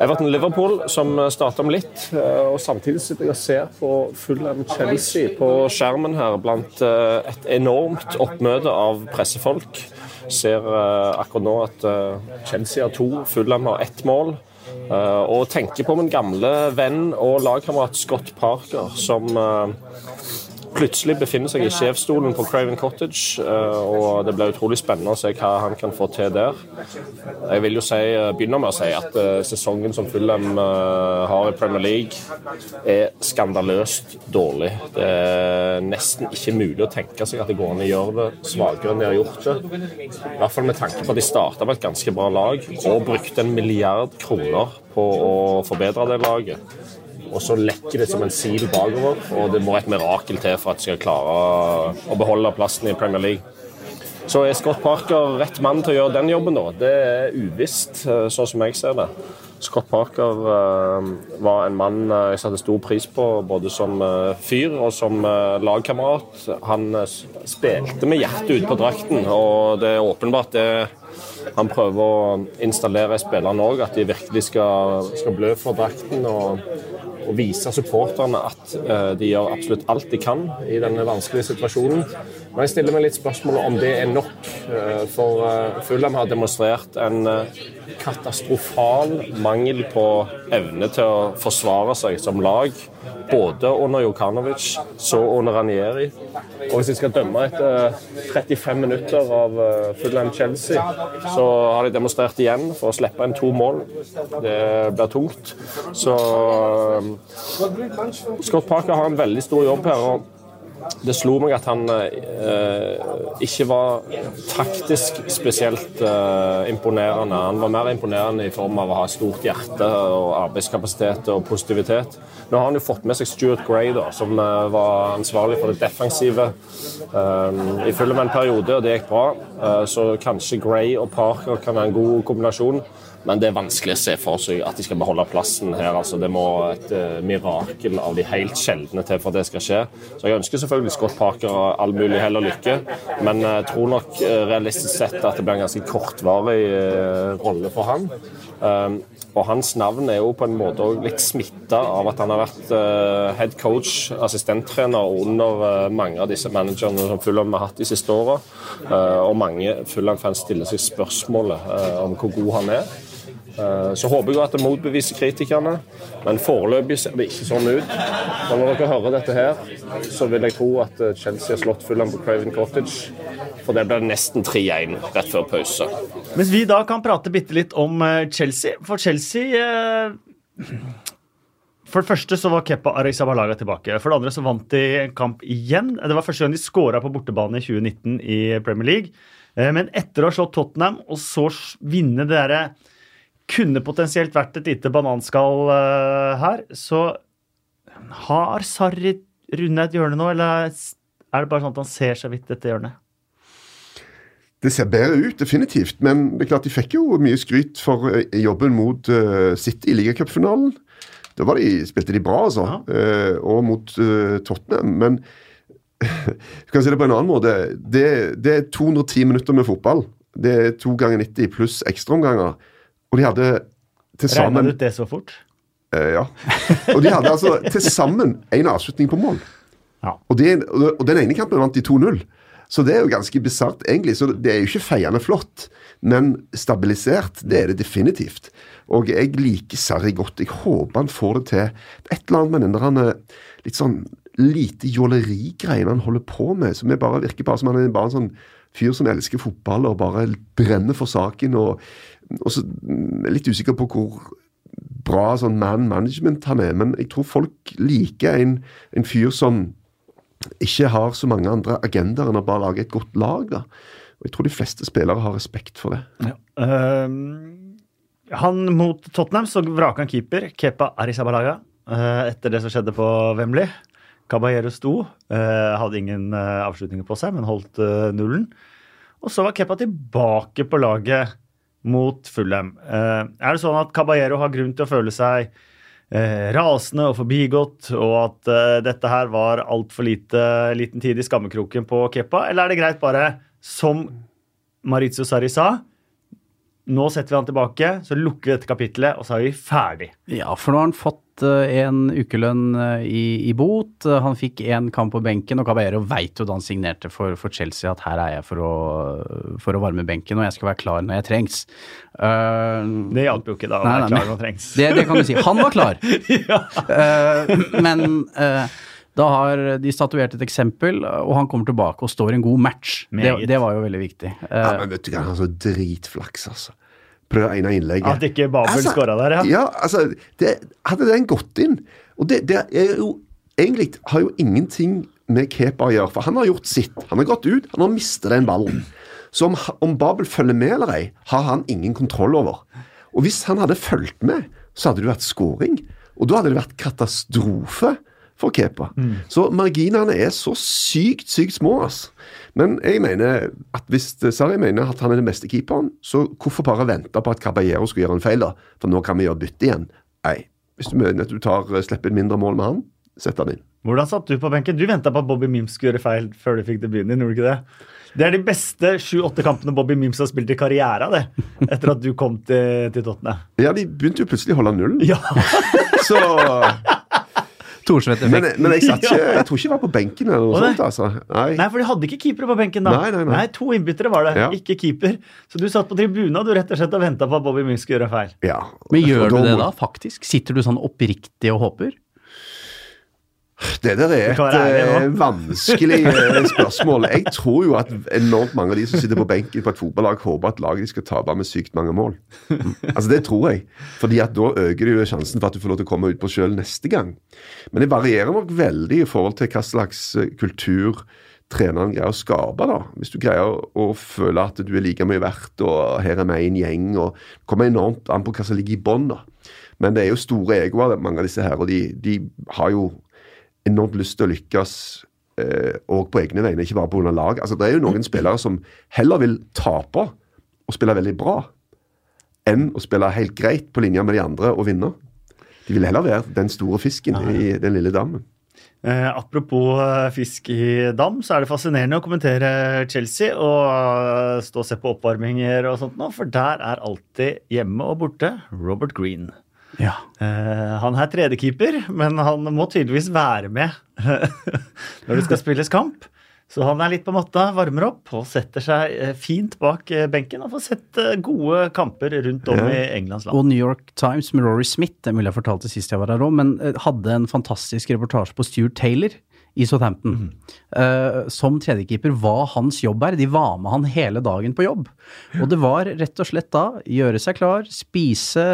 Everton-Liverpool, som starter om litt. eh, Og samtidig sitter jeg og ser på Fulham Chelsea på skjermen her, blant et enormt oppmøte av pressefolk. Ser akkurat nå at Chelsea har to, Fulham har ett mål. Eh, Og tenker på min gamle venn og lagkamerat Scott Parker, som eh, plutselig befinner seg i sjefsstolen på Craven Cottage, eh, og det blir utrolig spennende å se hva han kan få til der. Jeg vil jo si, eh, begynne med å si at eh, sesongen som Fulham har i Premier League, er skandaløst dårlig. Det er nesten ikke mulig å tenke seg at det går an å gjøre det svakere enn de har gjort det. I hvert fall med tanke på at de starta med et ganske bra lag og brukte en milliard kroner på å forbedre det laget og så lekker det som en sil bakover. Og det må et mirakel til for at de skal klare å beholde plassen i Premier League. Så er Scott Parker rett mann til å gjøre den jobben, da? Det er uvisst, eh, sånn som jeg ser det. Scott Parker eh, var en mann eh, jeg satte stor pris på, både som fyr og som lagkamerat. Han spilte med hjertet ute på drakten, og det er åpenbart det han prøver å installere i spillerne òg, at de virkelig skal, skal blø for drakten. og og vise supporterne at eh, de gjør absolutt alt de kan i denne vanskelige situasjonen. Men jeg stiller meg litt spørsmålet om det er nok. eh, for uh, Fulham har demonstrert en eh, katastrofal mangel på evne til å forsvare seg som lag. Både under Jokanovic, så under Ranieri. Og hvis jeg skal dømme etter 35 minutter av eh, Fulham-Chelsea, så har de demonstrert igjen for å slippe inn to mål. Det blir tungt. Så eh, Scott Parker har en veldig stor jobb her. og det slo meg at han eh, ikke var taktisk spesielt eh, imponerende. Han var mer imponerende i form av å ha stort hjerte og arbeidskapasitet og positivitet. Nå har han jo fått med seg Stuart Gray, da, som eh, var ansvarlig for det defensive eh, i full av en periode, og det gikk bra. Eh, så kanskje Gray og Parker kan være en god kombinasjon. Men det er vanskelig å se for seg at de skal beholde plassen her. altså Det må et uh, mirakel av de helt sjeldne til for at det skal skje. Så jeg ønsker selvfølgelig Scott Parker all mulig hell og lykke, men jeg tror nok uh, realistisk sett at det blir en ganske kortvarig eh, rolle for han. Um, og hans navn er jo på en måte litt smitta av at han har vært head coach, assistenttrener under mange av disse managerne som Fulham har hatt de siste åra. Og mange Fulham-fans stiller seg spørsmålet om hvor god han er. Eh, Så håper jeg at det motbeviser kritikerne, men foreløpig ser det ikke sånn ut. Og når dere hører dette her, så vil jeg tro at eh, Chelsea har slått Fulham på Craven Cottage. For det blir nesten 3-1 rett før pause. Mens vi da kan prate bitte litt om eh, Chelsea. For Chelsea eh, For det første så var Kepa Arrizabalaga tilbake. For det andre så vant de en kamp igjen. Det var første gang de skåra på bortebane i 2019 i Premier League. Men etter å ha slått Tottenham og så vinne det derre Kunne potensielt vært et lite bananskall uh, her, så har Sarri runda et hjørne nå, eller er det bare sånn at han ser så vidt dette hjørnet? Det ser bedre ut, definitivt. Men det er klart de fikk jo mye skryt for eh, jobben mot uh, City i ligacupfinalen. Da var de, spilte de bra, altså. Eh, og mot uh, Tottenham. Men (laughs) du kan si det på en annen måte. Det, det er 210 minutter med fotball. Det er to ganger 90 pluss ekstraomganger. Og de hadde til Regna du ut det så fort? Eh, ja. Og de hadde altså til sammen én avslutning på mål. Ja. Og, de, og den ene kampen vant de 2-0. Så det er jo ganske bisart, egentlig. Så det er jo ikke feiende flott, men stabilisert, det er det definitivt. Og jeg liker Sarri godt. Jeg håper han får det til. Et eller annet med den der han er litt sånn lite jålerigreiene han holder på med, som bare, virker bare som han er bare en sånn fyr som elsker fotball og bare brenner for saken. og, og så mm, litt usikker på hvor bra sånn man management han er, men jeg tror folk liker en, en fyr som ikke har så mange andre agendaer enn å bare lage et godt lag. da. Og Jeg tror de fleste spillere har respekt for det. Ehm, han mot Tottenham så vraka han keeper, Kepa Arisabalaga, eh, etter det som skjedde på Wembley. Caballero sto, eh, hadde ingen eh, avslutninger på seg, men holdt nullen. Og så var Kepa tilbake på laget mot Fulham. Eh, er det sånn at Caballero har grunn til å føle seg eh, rasende og forbigått, og at eh, dette her var altfor lite, liten tid i skammekroken på Kepa, eller er det greit bare, som Maritzo Sarri sa, nå setter vi han tilbake, så lukker vi dette kapitlet, og så er vi ferdig. Ja, for nå har han fått eh, en ukelønn eh, i, i bot. Eh, Han fikk én kamp på benken, og Caballero veit jo da han signerte for, for Chelsea at her er jeg for å, for å varme benken, og jeg skal være klar når jeg trengs. Uh, Det hjalp jo ikke da. å være klar når det trengs. det, det kan du si. Han var klar. (laughs) Eh, men eh, da har de statuert et eksempel, og han kommer tilbake og står i en god match. Det, det var jo veldig viktig. Eh, Ja, men vet du hva, han har så dritflaks, altså. På det ene innlegget. At ikke Babel Altså, skåra der, ja. Ja, altså, det, hadde den gått inn Og det, det er jo egentlig har jo ingenting med Kepa å gjøre, for han har gjort sitt. Han har gått ut, han har mistet den ballen. Så om, om Babel følger med eller ei, har han ingen kontroll over. Og hvis han hadde fulgt med, så hadde det vært scoring. Og da hadde det vært katastrofe for Kepa. Så marginene er så sykt, sykt små. ass. Men jeg mener at hvis Sarri mener at han er den beste keeperen, så hvorfor bare vente på at Caballero skulle gjøre en feil, da? For nå kan vi gjøre bytte igjen. Nei. Hvis du mener at du tar, slipper inn mindre mål med han, sett han inn. Hvordan satt du på benken? Du venta på at Bobby Mims skulle gjøre feil før du fikk debuten din, gjorde du ikke det? Det er de beste sju-åtte kampene Bobby Mims har spilt i karriera, det. Etter at du kom til, til Tottenham. Ja, de begynte jo plutselig å holde nullen. Ja, (laughs) Så Thorsvedt-effekt. Men, men jeg, satt ikke, (laughs) jeg tror ikke jeg var på benken eller noe nei. sånt, altså. Nei. Nei, for de hadde ikke keepere på benken da. Nei, nei, nei. To innbyttere var det, Ja. ikke keeper. Så du satt på tribuna du rett og slett og venta på at Bobby Mink skulle gjøre feil. Ja. Men gjør du det da, faktisk? Sitter du sånn oppriktig og håper? Det der er et nå. vanskelig eh, (laughs) spørsmål. Jeg tror jo at enormt mange av de som sitter på benken på et fotballag, håper at laget de skal tape med sykt mange mål. Altså Det tror jeg. Fordi at da øker det jo sjansen for at du får lov til å komme ut på sjøl neste gang. Men det varierer nok veldig i forhold til hva slags eh, kultur treneren greier å skape. da. Hvis du greier å føle at du er like mye verdt, og her er vi en gjeng. og kommer enormt an på hva som ligger i bånn. Men det er jo store egoer, mange av disse her, og de, de har jo enormt lyst til å lykkes eh, og på egne vegne, ikke bare av lag. Altså, det er jo noen spillere som heller vil tape og spille veldig bra, enn å spille helt greit på linje med de andre og vinne. De vil heller være den store fisken i den lille dammen. Eh, apropos eh, fisk i dam, så er det fascinerende å kommentere Chelsea og eh, stå og se på oppvarminger og sånt nå, for der er alltid hjemme og borte Robert Green. Ja. Eh, han er tredjekeeper, men han må tydeligvis være med (laughs) når det skal spilles kamp. Så han er litt på matta, varmer opp og setter seg eh, fint bak eh, benken og får sett gode kamper rundt om i Englands land. Og New York Times med Rory Smith, det mulig jeg fortalte sist jeg var her òg, men hadde en fantastisk reportasje på Stuart Taylor i Southampton. Eh, som tredjekeeper, hva hans jobb er. De var med han hele dagen på jobb. Og det var rett og slett da gjøre seg klar, spise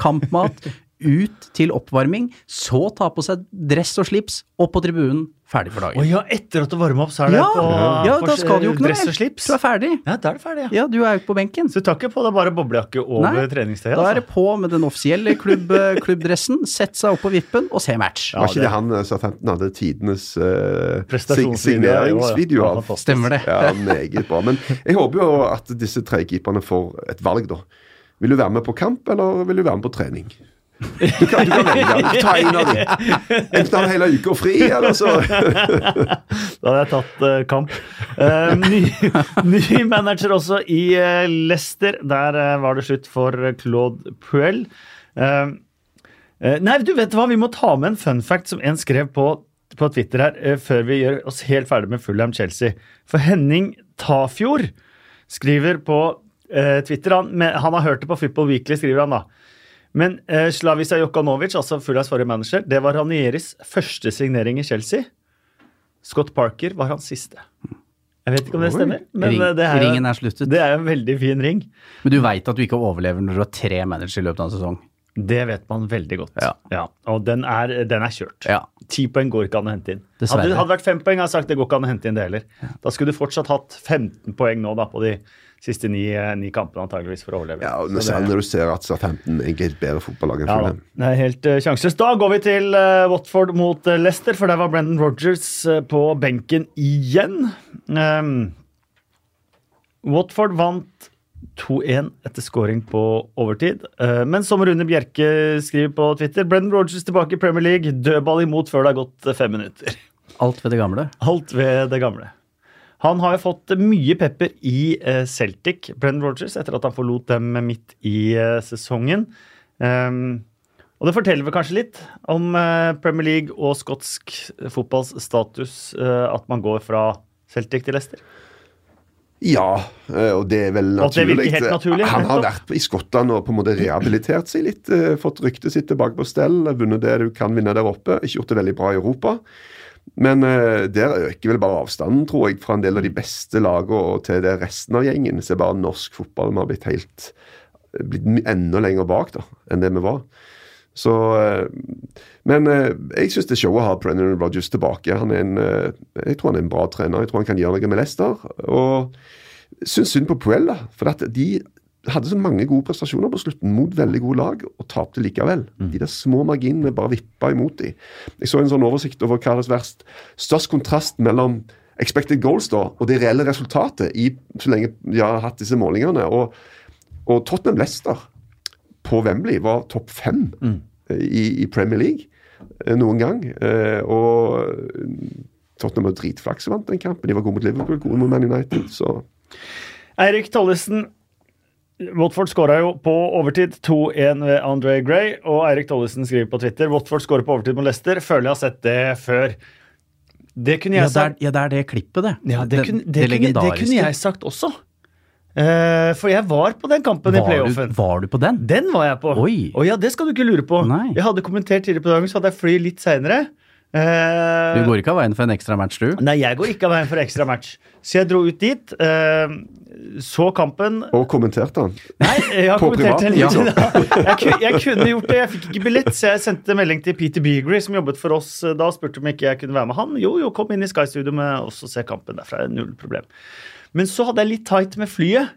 kampmat, (laughs) ut til oppvarming, så ta på seg dress og slips, opp på tribunen, ferdig for Å dagen. ja, etter at du varmer opp, så er det Ja, på ja, da skal du jo ikke dress og slips. Du er ferdig. Ja, da er det ferdig, ja. Ja, du er jo ikke på benken. Så du tar ikke på deg bare boblejakke over Nei, treningstøyet? Da er det altså. på med den offisielle klubb, (laughs) klubbdressen, sette seg opp på vippen og se match. Ja, Var ikke det- det han eh, Southampton hadde tidenes uh, signeringsvideo av? Stemmer det. Ja, meget bra. Men jeg håper jo at disse tre keeperne får et valg, da. Vil du være med på kamp, eller vil du være med på trening? Du kan, du kan velge. Ta (laughs) en av dem. Enten ha hele uka fri, eller så (laughs) Da hadde jeg tatt uh, kamp. Uh, ny, (laughs) ny manager også i uh, Leicester. Der var det slutt for Claude Puel. Nei, du vet hva, vi må ta med en fun fact som en skrev på, på Twitter her, før vi gjør oss helt ferdig med Fulham-Chelsea. For Henning Tafjord skriver på Twitter han, med, han har hørt det på Football Weekly, skriver han da. Men eh, Slavisa Jokanovic, altså Fulhams forrige manager, det var Ranieris første signering i Chelsea. Scott Parker var hans siste. Jeg vet ikke om det stemmer, men Ring, eh, det er, ringen er sluttet. det er en veldig fin ring. Men du veit at du ikke overlever når du har tre managere i løpet av en sesong? Det vet man veldig godt. Ja. Og den er, den er kjørt. Ja. Ti poeng går ikke an å hente inn. Dessverre. Hadde det vært fem poeng, hadde jeg sagt det går ikke an å hente inn det heller. Da skulle du fortsatt hatt 15 poeng nå da, på de siste ni, ni kampene antageligvis for å overleve. Ja, og Så Selv når du ser at Southampton egentlig er et bedre fotballag enn Ja, da. Fulham. det er helt uh, sjanseløst. Da går vi til uh, Watford mot uh, Leicester, for der var Brendan Rodgers eh, på benken igjen. Um, Watford vant 2-1 etter scoring på overtid. Men som Rune Bjerke skriver på Twitter, Brendan Rodgers tilbake i Premier League. Dødball imot før det har gått fem minutter. Alt ved det gamle. Alt ved det gamle. Han har jo fått mye pepper i eh, Celtic, Brenn Rogers, etter at han forlot dem midt i eh, sesongen. Um, og det forteller vel kanskje litt om eh, Premier League og skotsk fotballs status at man går fra Celtic til Leicester. Ja, og det er vel naturlig. helt naturlig, Han har vært i Skottland og på en måte rehabilitert seg litt. Fått ryktet sitt tilbake på stell. Vunnet det du kan vinne der oppe. Ikke gjort det veldig bra i Europa. Men uh, der øker vel bare avstanden, tror jeg, fra en del av de beste lagene til det resten av gjengen. Så er bare norsk fotball vi har blitt helt blitt enda lenger bak da, enn det vi var. Så, uh, men uh, jeg syns det er show å ha Brennan Rodgers tilbake. Han er en, jeg tror han er en bra trener. Jeg tror han kan gjøre noe med Leicester. Og syns synd på Puel, da. For at de hadde så mange gode prestasjoner på slutten mot veldig gode lag, og tapte likevel. De der små marginene bare vippa imot dem. Jeg så en sånn oversikt over hva som er verst. Størst kontrast mellom expected goals da, og det reelle resultatet i, så lenge de har hatt disse målingene. Og, og Tottenham Leicester på Wembley var topp fem mm. i, i Premier League eh, noen gang. Eh, og Tottenham var dritflaks og vant den kampen. De var gode mot Liverpool, gode mot Man United. så... Eirik Tollesen Watford skåra jo på overtid 2-1 ved Andre Gray, og Eirik Tollesen skriver på Twitter Watford skårer på overtid mot Leicester. Føler jeg har sett det før. Det kunne jeg det er, sagt. ja, det er det klippet, det. Ja, det, kunne, det, kunne, det kunne jeg sagt også. Uh, for jeg var på den kampen i playoffen. var du på den? Den var jeg på. Oi. Og ja, det skal du ikke lure på. Nei. Jeg hadde kommentert tidligere på dagen, så hadde jeg fly litt seinere. Du går ikke av veien for en ekstra match, du? Nei, jeg går ikke av veien for ekstra match. Så jeg dro ut dit, eh, så kampen Og kommenterte han. Nei, jeg har kommentert den. litt. jeg, jeg kunne gjort det, jeg fikk ikke billett, så jeg sendte melding til Peter Beagry, som jobbet for oss eh, da, og spurte om ikke jeg kunne være med han. Jo, jo, kom inn i Sky Studio med oss og se kampen derfra. Null problem. Men så hadde jeg litt tight med flyet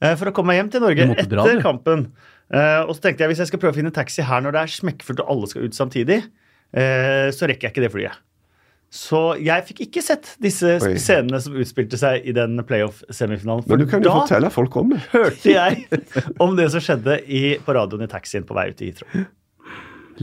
eh, for å komme meg hjem til Norge etter dra, kampen. Eh, og så tenkte jeg hvis jeg skal prøve å finne taxi her når det er smekkfullt og alle skal ut samtidig, eh, så rekker jeg ikke det flyet. Så jeg fikk ikke sett disse Oi. scenene som utspilte seg i den playoff-semifinalen. Men du kan jo fortelle folk om det. hørte jeg om det som skjedde i, på radioen i taxien på vei ut til Heathrow.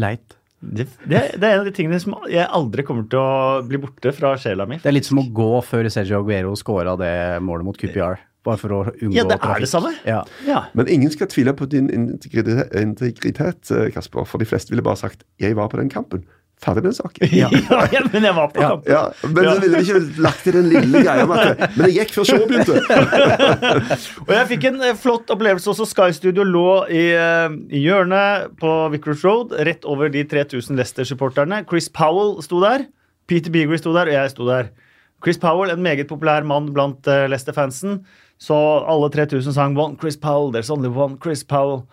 Leit. Det, det, det er en av de tingene som jeg aldri kommer til å bli borte fra sjela mi. Det er litt som å gå før Sergio Aguero scora det målet mot QPR. Bare for å unngå Ja, det er det samme. Ja. Ja. Men ingen skal tvile på din integritet, integritet eh, Kasper. For de fleste ville bare sagt 'jeg var på den kampen'. Ferdig med den saken. (laughs) Ja. ja, men jeg var på Ja. kamp. Ja, Men så ville ikke lagt til den lille greia med at Men det gikk før showet begynte. (laughs) Og jeg fikk en eh, flott opplevelse også. Sky Studio lå i, eh, i hjørnet på Vickers Road, rett over de 3000 Leicester-supporterne. Chris Powell sto der. Peter Beagrey sto der, og jeg sto der. Chris Powell, en meget populær mann blant Leicester-fansen. Så alle 3000 sang One Chris Powell, there's only one Chris Powell.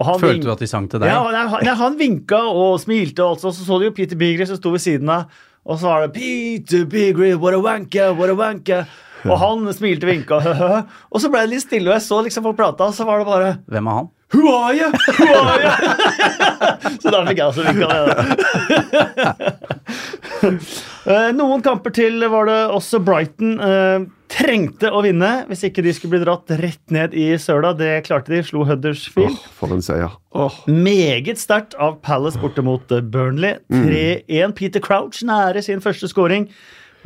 Følte du at de sang til deg? Ja, nei, han, nei, han vinka og smilte, og alt så så du jo Peter Bigrey som sto ved siden av. Og så var det Peter Bigrey, what a wanker, what a wanker. Og han smilte og vinka. (laughs) og så ble det litt stille, og jeg så liksom folk prata, og så var det bare Hvem er han? Who are you? Who are you? (laughs) så da fikk jeg også vinka det. (laughs) Eh, Noen kamper til var det også Brighton eh, trengte å vinne hvis ikke de skulle bli dratt rett ned i søla. Det klarte de. Slo Huddersfield. Oh, for en seier. Oh. Meget sterkt av Palace borte mot eh, Burnley. 3-1. Peter Crouch nære sin første scoring.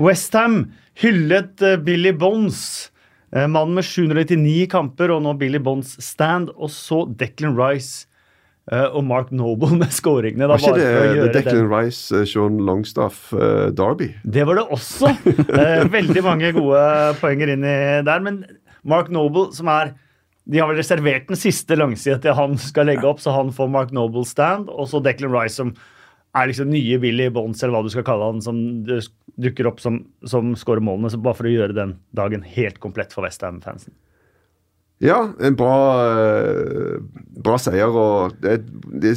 Westham hyllet Billy Bonds. Eh, Mannen med 799 kamper, og nå Billy Bonds stand. Og så Declan Rice eh, og Mark Noble (laughs) med scoringene. Da, Var ikke det, Declan den. Rice, eh, Sean Longstaff, uh, Derby? Det var det også. (laughs) Veldig mange gode poenger inn i der. Men Mark Noble, som er De har vel reservert den siste langsida til han skal legge opp, så han får Mark Noble stand. Og så Declan Rice, som er liksom nye Billy Bonds, eller hva du skal kalle han, som dukker opp som, som skårer målene. Så bare for å gjøre den dagen helt komplett for Westham-fansen. Ja, en bra, eh, bra seier. og det, det,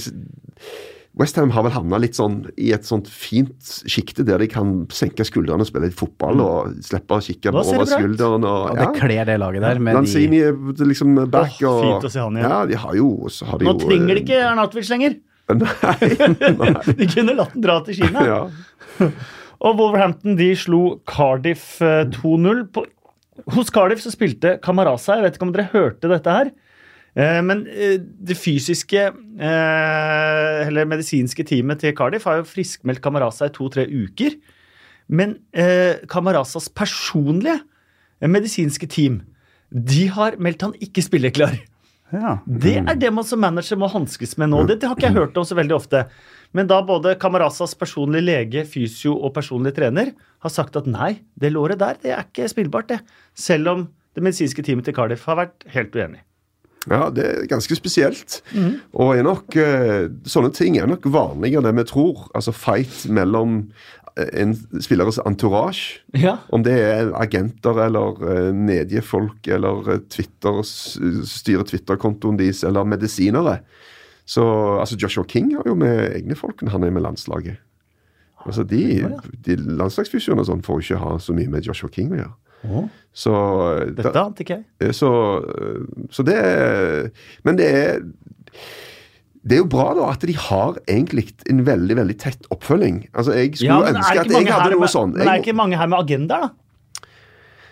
Westham har vel havna litt sånn i et sånt fint sjikte der de kan senke skuldrene og spille litt fotball og slippe å kikke over skulderen. Og, Ja, det kler det laget der. Med de, Lanzini er liksom back. Åh, og, fint å se han igjen. Ja, de har jo, så har de Nå jo, trenger de eh, ikke Arnautovic lenger. Nei, nei. (laughs) De kunne latt den dra til Kina. Ja. Og Wolverhampton de slo Cardiff eh, 2-0. Hos Cardiff så spilte Kamaraza. Jeg vet ikke om dere hørte dette her. Eh, Men eh, det fysiske, eh, eller medisinske teamet til Cardiff har jo friskmeldt Kamaraza i to-tre uker. Men Kamarazas personlige eh, medisinske team, de har meldt han ikke spilleklar. Ja. Det er det man som manager må hanskes med nå. Det, det har ikke jeg hørt om så veldig ofte. Men da både Kamarazas personlige lege, fysio og personlig trener har sagt at nei, det låret der, det er ikke spillbart, det. Selv om det medisinske teamet til Cardiff har vært helt uenig. Ja, det er ganske spesielt. Og er nok, eh, sånne ting er nok vanligere enn det vi tror. Altså fight mellom en spilleres entourage. Ja. Om det er agenter eller eh, mediefolk eller eh, Twitter, styrer Twitter-kontoen deres eller medisinere. Så altså Joshua King har jo med egne folk når han er med landslaget. Altså De, de landslagsfysioene og sånn får ikke ha så mye med Joshua King å gjøre. Så, eh, Dette ante ikke jeg. Eh, Så, eh, så det Men det er det er jo bra da at de har egentlig en veldig veldig tett oppfølging. Altså Jeg skulle Ja, ønske at jeg hadde noe med- sånn. Men er det ikke mange her med agendaer, da?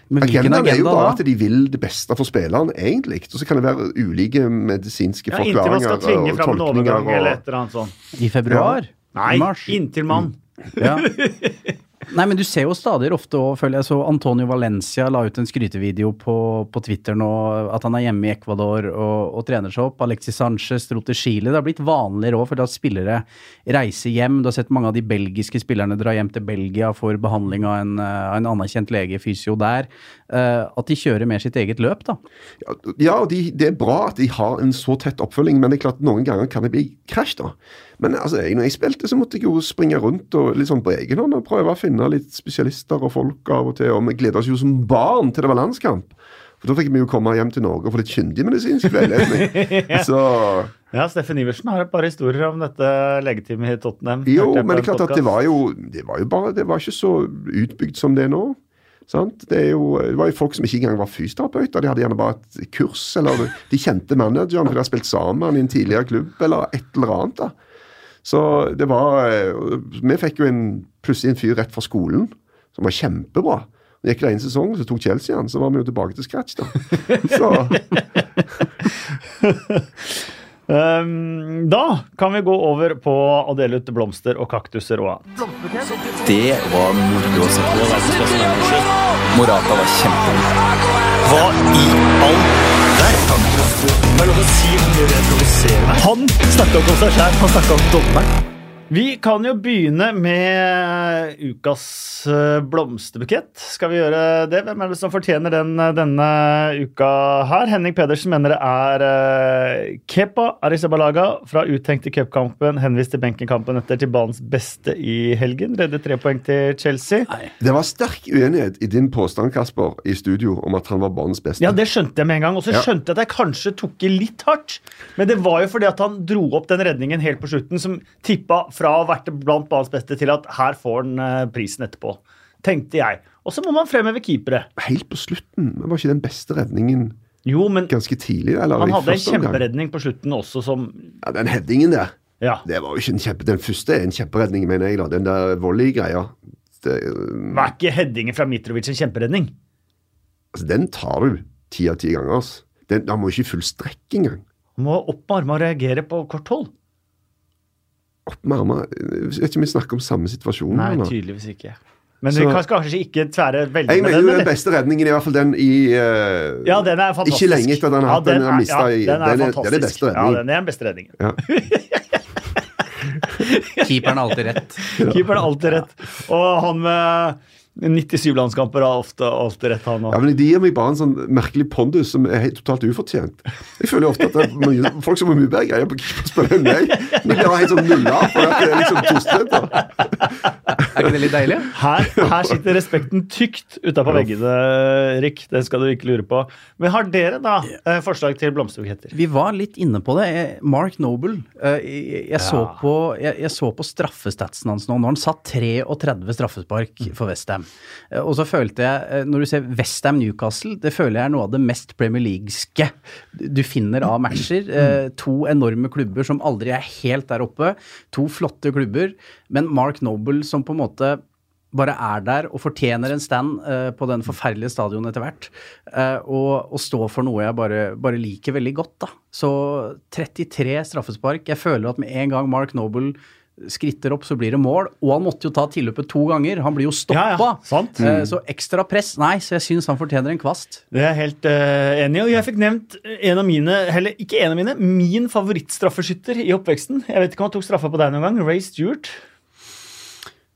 Men agendaen agenda, er jo agenda bare da? at de vil det beste for spilleren, egentlig. Og så kan det være ulike medisinske Ja, inntil man skal forklaringer tvinge og fram en tolkninger. Og, et eller annet sånt. I februar? Nei, I mars? inntil man. Ja. (laughs) Nei, men du ser jo stadig ofte òg, føler jeg, så Antonio Valencia la ut en skrytevideo på, på Twitter nå, at han er hjemme i Ecuador og, og trener seg opp. Alexis Sanchez dro til Chile. Det har blitt vanligere òg, for da spillere reiser hjem. Du har sett mange av de belgiske spillerne dra hjem til Belgia for behandling av en, eh, av en anerkjent lege, fysio der. Eh, at de kjører mer sitt eget løp, da. ja, de, det er bra at de har en så tett oppfølging, men det er klart noen ganger kan det bli krasj, da. Men altså, når jeg spilte, så måtte jeg jo springe rundt og litt sånn på egen hånd og prøve å finne litt spesialister og folk av og til. Og vi gleda oss jo som barn til det var landskamp. For da fikk vi jo komme hjem til Norge og få litt kyndig medisinsk veiledning. (laughs) Så Ja, Steffen Iversen har et par historier om dette legeteamet i Tottenham. Jo, men det er klart at det var jo Det var jo bare Det var ikke så utbygd som det er nå. Sant? Det, er jo, det var jo folk som ikke engang var fysioterapeuter. De hadde gjerne bare et kurs, eller de kjente manageren fordi de har spilt sammen i en tidligere klubb, eller et eller annet. da. Så det var eh, Vi fikk jo en, plutselig en fyr rett fra skolen som var kjempebra. Det gikk det en sesong, så tok Chelsea han, så var vi jo tilbake til scratch, da. (laughs) Så Um, da kan vi gå over på å dele ut blomster og kaktuser òg. Det var moro å se på. Morata var kjempegod. Hva i all verden? Hva er lov å si hvor mye det meg? Han snakka ikke om seg sjæl, han snakka om dommeren. Vi kan jo begynne med ukas eh, blomsterbukett. Skal vi gjøre det? Hvem er det som fortjener den eh, denne uka her? Henning Pedersen mener det er eh, Kepa Arisabalaga fra uttenkte cupkampen, henvist til benkenkampen etter til banens beste i helgen. Redde tre poeng til Chelsea. det var sterk uenighet i din påstand, Kasper, i studio om at han var banens beste. Ja, det skjønte jeg med en gang. Og så Ja. skjønte jeg at jeg kanskje tok i litt hardt. Men det var jo fordi at han dro opp den redningen helt på slutten, som tippa fra å ha vært blant banens beste til at her får han eh, prisen etterpå. Tenkte jeg. Og så må man fremheve keepere. Helt på slutten det var ikke den beste redningen Jo, men ganske tidlig. Eller han hadde en kjemperedning omgang. på slutten også som Ja, den headingen der, Ja. det var jo ikke en kjempe... Den første er en kjemperedning, mener jeg. da. Den der volley-greia. det- Var ikke headingen fra Mitrovic en kjemperedning? Altså, den tar du ti av ti ganger. Altså. Den, den må ikke i full strekk engang. Han må opp med armene og reagere på kort hold. Opp med armene. Jeg vet ikke om vi snakker om samme situasjon. Nei, eller? tydeligvis ikke. Men Så- vi kan kanskje ikke tvære veldig Jeg med mener den, jo den eller? beste redningen er i hvert fall den i uh, Ja, den er fantastisk. Ikke lenge etter at han har hatt den han er- mista i den er den er, fantastisk. er det beste Ja, den er den beste redningen. Ja. Keeperen har alltid rett. (laughs) Keeperen har alltid rett. Og han med 97 landskamper har ofte alt rett, han Ja, men De gir meg bare en sånn merkelig pondus som er helt totalt ufortjent. Jeg føler jo ofte at det er mye, folk som har mye bedre greier på keeperspill enn meg, de har helt sånn nulla for at det er liksom. Er ikke det litt deilig? Her, her sitter respekten tykt utapå veggene, Rik. Det skal du ikke lure på. Men har dere da eh, forslag til blomsterbuketter? Vi var litt inne på det. Eh, Mark Noble. eh, Jeg, jeg, så, på, jeg, jeg så på straffestatsen hans nå. Når han satt 33 straffespark for Westham. Og så følte jeg, eh, når du ser Westham Newcastle, det føler jeg er noe av det mest Premier Leagueske du finner av matcher. Eh, To enorme klubber som aldri er helt der oppe. To flotte klubber. Men Mark Noble som på en måte bare er der og fortjener en stand eh, på den forferdelige stadion etter hvert. eh, og, og stå for noe jeg bare, bare liker veldig godt, da. Så 33 straffespark. Jeg føler at med en gang Mark Noble skritter opp, så blir det mål. Og han måtte jo ta tilløpet to ganger. Han blir jo stoppa. Ja, ja, sant. Eh, Så ekstra press. Nei, så jeg syns han fortjener en kvast. Det er jeg helt uh, enig i. Og jeg fikk nevnt en av mine, heller ikke en av mine, min favorittstraffeskytter i oppveksten. Jeg vet ikke om han tok straffa på deg noen gang. Ray Stewart.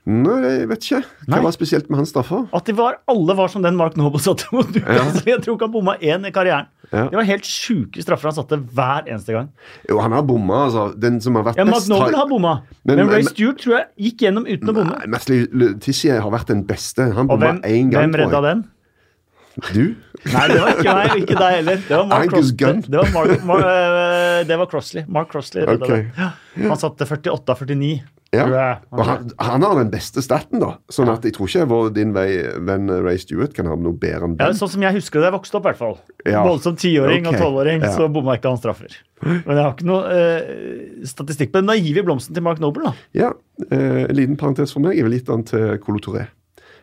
Nei, jeg vet ikke. Hva Nei. var spesielt med hans straffer? At de var, alle var som den Mark Noble satte mot Newcastle. Jeg tror ikke han bomma én i karrieren. Ja. Det var helt sjuke straffer han satte hver eneste gang. Jo, han har bomma, altså. Den som har vært Ja, Mark best Noble har bomma, men, Men- Ray Stewart tror jeg gikk gjennom uten å bomme. Mesli Letitia har vært den beste. Han Og bomma én gang, hvem redda den? Du? Nei, det var ikke meg, ikke deg heller. Det var Mark Crossley. Det var, Mark, Mar, eh, det var Crossley. Mark Crossley (laughs) redda Ok. den. Ja. Han satte 48 av 49. Ja. Og han, han har den beste staten, da. Sånn at jeg tror ikke vår, din vei, venn Ray Stewart kan ha noe bedre enn Ja, sånn som jeg husker det da jeg vokste opp, i hvert fall. Ja. Både som tiåring og Ok. tolvåring Ja. så bomma ikke han straffer. Men jeg har ikke noe eh, statistikk på det. Da gir vi blomsten til Mark Noble, da. Ja, eh, En liten parentes for meg. Jeg vil gitt den til Colo Touré.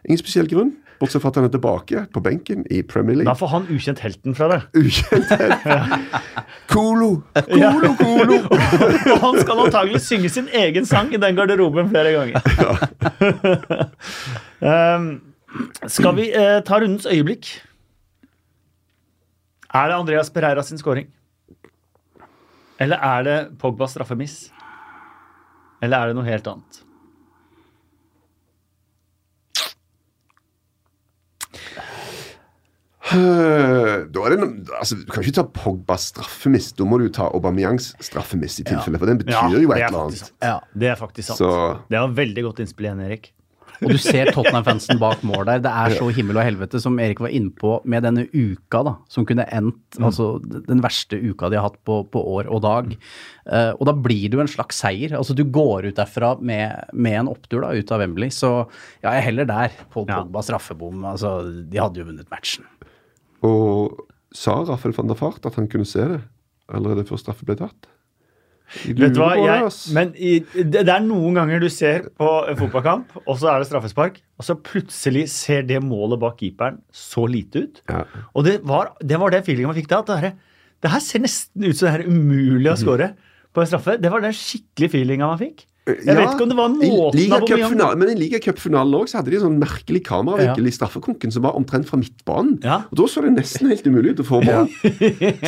Ingen spesiell grunn, bortsett fra at han er tilbake på benken i Premier League. Da får han ukjent helten fra det. Ukjent helten. (laughs) Kolo! Kolo, Colo! (laughs) Og han skal antagelig synge sin egen sang i den garderoben flere ganger. (laughs) um, skal vi uh, ta rundens øyeblikk? Er det Andreas Pereira sin scoring? Eller er det Pogbas straffemiss? Eller er det noe helt annet? Da er det, altså, Du kan ikke ta Pogbas straffemiss. Da må du ta Aubameyangs straffemiss i tilfelle, for den betyr jo et er eller annet. Ja. Det er faktisk sant. Så Det var veldig godt innspill igjen, Erik. Og du ser Tottenham-fansen bak mål der. Det er så himmel og helvete, som Erik var inne på, med denne uka, da, som kunne endt Altså den verste uka de har hatt på, på år og dag. Eh, og da blir det jo en slags seier. Altså du går ut derfra med, med en opptur da, ut av Wembley. Så ja, jeg er heller der. Paul Ja. Pogba straffebom. Altså, de hadde jo vunnet matchen. Og sa Raffel van der Fart at han kunne se det allerede før straffen ble tatt? Vet du hva, jeg, men i, det, det er noen ganger du ser på en fotballkamp, og så er det straffespark, og så plutselig ser det målet bak keeperen så lite ut. Ja. Og det var det, var det feelingen man fikk da. At det, her, det her ser nesten ut som det er umulig å score på en straffe. Det var den skikkelige feelinga man fikk. Jeg Ja, vet ikke om det var i måten Liga Aubameyang- Cup-finalen- Men i ligacupfinalen òg hadde de en sånn merkelig kameravinkel i straffekonken som var omtrent fra midtbanen. Ja. Og Da så det nesten helt umulig ut å få mål.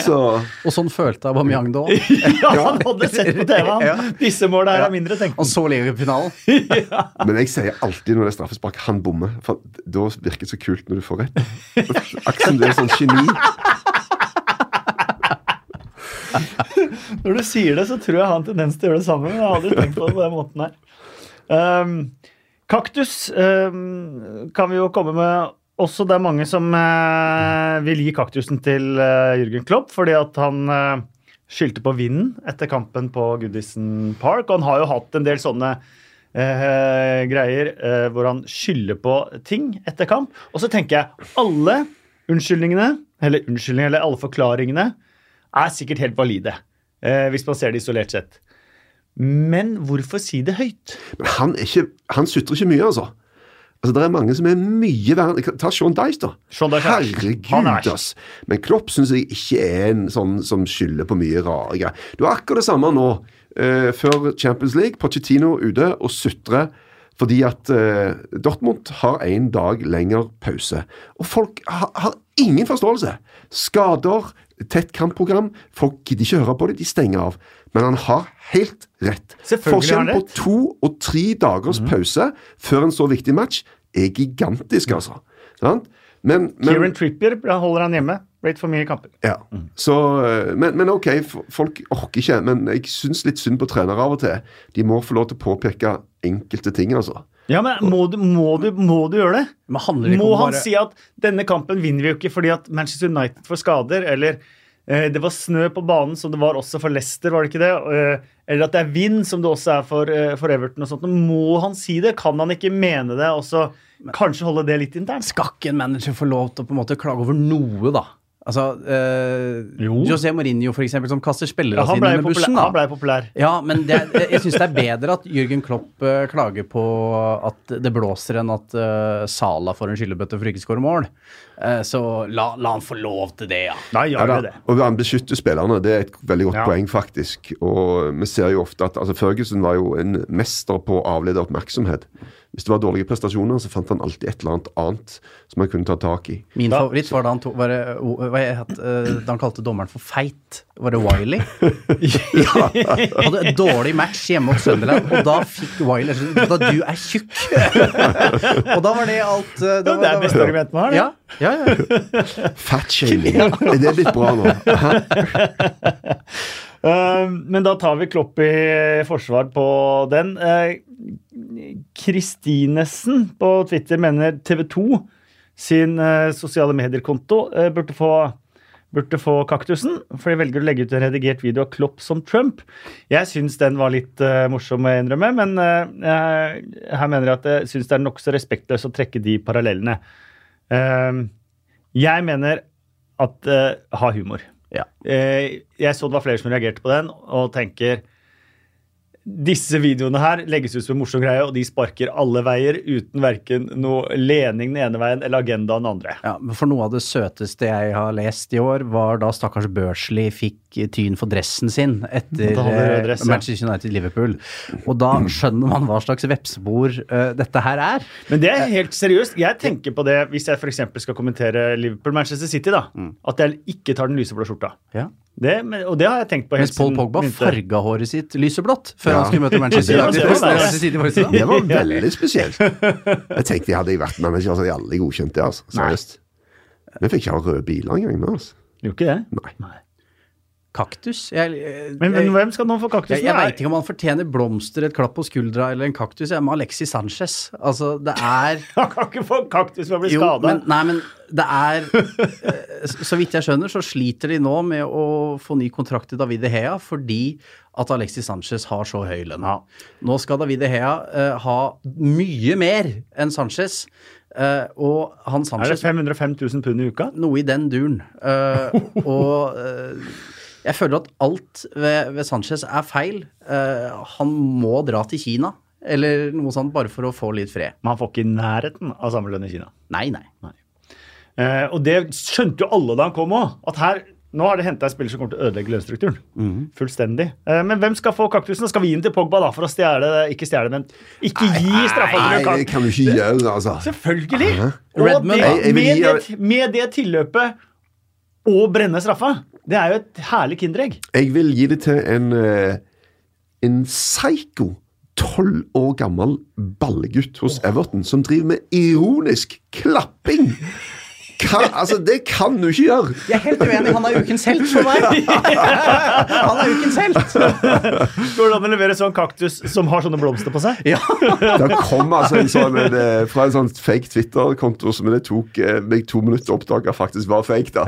Så (laughs) Og sånn følte Aubameyang det òg. (laughs) Ja, han hadde sett på TV, han. Disse målene her er mindre, tenkte Han Og så ligacupfinalen. (laughs) Men jeg sier alltid når det er straffespark, han bommer. For da virker det så kult når du får rett. Akkurat som du er sånn geni. (laughs) Når du sier det, så tror jeg har en tendens til å gjøre det samme. Men jeg har aldri tenkt på det på den måten her. Um, kaktus um, kan vi jo komme med også. Det er mange som uh, vil gi kaktusen til uh, Jürgen Klopp fordi at han uh, skyldte på vinden etter kampen på Goodison Park. Og han har jo hatt en del sånne eh, greier eh, hvor han skylder på ting etter kamp. Og så tenker jeg alle unnskyldningene, eller unnskyldningene, eller alle forklaringene, er sikkert helt valide. Eh, hvis man ser det isolert sett. Men hvorfor si det høyt? Men han, er ikke, han sutrer ikke mye, altså. Altså, Det er mange som er mye verre Ta Sean Dice, da. Sean Dyche er- Herregud, er- ass. Men Klopp syns jeg ikke er en sånn som skylder på mye rare greier. Du har akkurat det samme nå, eh, før Champions League. Pochettino ute og sutrer fordi at eh, Dortmund har en dag lenger pause. Og folk har, har ingen forståelse. Skader, tett kampprogram. Folk gidder ikke høre på det, de stenger av. Men han har helt rett. Forskjellen på. Mhm. to og tre dagers pause før en så viktig match er gigantisk, altså. Sant? Men, men, Kieran Trippier holder han hjemme. Blitt for mye kamper. ja. så, eh, men, men ok, folk orker ikke. Men jeg syns litt synd på trenere av og til. De må få lov til å påpeke enkelte ting, altså. Ja, men må du, må du, må du gjøre det? Må han bare si at denne kampen vinner vi jo ikke fordi at Manchester United får skader, eller eh, det var snø på banen som det var også for Leicester, var det ikke det? Eh, eller at det er vind som det også er for, eh, for Everton og sånt. Må han si det? Kan han ikke mene det, og så kanskje holde det litt internt? Skal ikke en manager få lov til å på en måte klage over noe, da? Altså, eh, Jo. José Mourinho, for eksempel, som kaster spillere Ja, sine under bussen. da. Han ble populær. Ja, men det, jeg syns det er bedre at Jürgen Klopp eh, klager på at det blåser, enn at uh, Sala får en skyllebøtte for ikke å skåre mål. Eh, så la, la han få lov til det, ja. Da Ja, gjør da. det det. Og han beskytter spillerne, det er et veldig godt Ja. poeng, faktisk. Og vi ser jo ofte at altså Ferguson var jo en mester på å avlede oppmerksomhet. Hvis det var dårlige prestasjoner, så fant han alltid et eller annet annet som han kunne ta tak i. Min Da- favoritt var da han, to, var det, hva het, eh, da han kalte dommeren for feit. Var det Wiley? (laughs) ja. Hadde en dårlig match hjemme hos Sunderland, og da fikk Wiley Da du er tjukk! (laughs) og da var det alt eh, da var- det er da- beste argumentet vi har, det. Ja, ja, ja. Fat-shaming. Er det blitt bra nå? (laughs) Hæ? Eh, men da tar vi Klopp i forsvar på den. Eh, Kristinesen på Twitter mener TV 2 sin eh, sosiale medier-konto eh, burde få burde få kaktusen, for de velger å legge ut en redigert video av Klopp som Trump. Jeg syns den var litt uh, morsom, å innrømme, men uh, her mener jeg at jeg syns det er nokså respektløst å trekke de parallellene. Uh, jeg mener at ha humor. Ja. Eh, jeg så det var flere som reagerte på den, og tenker disse videoene her legges ut som en morsom greie, og de sparker alle veier uten verken noe lening den ene veien eller agenda den andre. Ja, men For noe av det søteste jeg har lest i år, var da stakkars Børsli fikk tyn for dressen sin etter eh, dress, ja. Manchester United-Liverpool. Og da skjønner man hva slags vepsebord uh, dette her er. Men det er helt seriøst. Jeg tenker på det hvis jeg f.eks. skal kommentere Liverpool-Manchester City, da. At jeg ikke tar den lyseblå skjorta. Ja. Det, men- og det har jeg tenkt på Mens Paul Pogba begynte. farga håret sitt lyseblått før Ja. han skulle møte Manchester (laughs) United. det sesong. (laughs) Det var (laughs) veldig spesielt. Jeg tenkte jeg hadde jeg vært manager, så hadde jeg aldri godkjent det. altså. Seriøst. Vi fikk ikke ha røde biler engang med oss. Gjorde ikke det? Nei. Kaktus? Jeg, jeg, Men, men hvem skal nå få kaktusen? jeg, jeg veit ikke om han fortjener blomster, et klapp på skuldra eller en kaktus. Jeg er med Alexis Sanchez. Altså, det er (laughs) Han kan ikke få kaktus for å bli skada. men, nei, men det er eh, Så vidt jeg skjønner, så sliter de nå med å få ny kontrakt til David Hea fordi at Alexis Sanchez har så høy lønn. Nå skal David Hea uh, ha mye mer enn Sanchez, Uh, og han Sanchez Er det 505 000 pund i uka? noe i den duren. Uh, (laughs) og eh, jeg føler at alt ved, ved Sanchez er feil. Uh, han må dra til Kina, eller noe sånt, bare for å få litt fred. Men han får ikke nærheten av samme lønn i Kina. Nei, nei. Eh, og det skjønte jo alle da han kom òg. At her nå har det henta en spiller som kommer til å ødelegge lønnsstrukturen. Mm. Fullstendig. Eh, men hvem skal få kaktusen? Skal vi gi den til Pogba da, for å stjele Ikke stjele, men ikke gi straffa Nei, til det kan du ikke gjøre, altså. Selvfølgelig! Og Redmond, det, Jeg- jeg med, det, med det tilløpet og brenne straffa, det er jo et herlig kinderegg. Jeg vil gi det til en eh, en psycho tolv år gammel ballegutt hos Everton som driver med ironisk klapping. Kan, altså, det kan du ikke gjøre! Jeg er helt uenig. Han er ukens helt for meg. (laughs) Han er ukens helt. Går det an å levere sånn kaktus som har sånne blomster på seg? Ja. Det kom altså en sånn, en, eh, fra en sånn fake Twitter-konto som det tok eh, meg to minutter å oppdage faktisk var fake. da.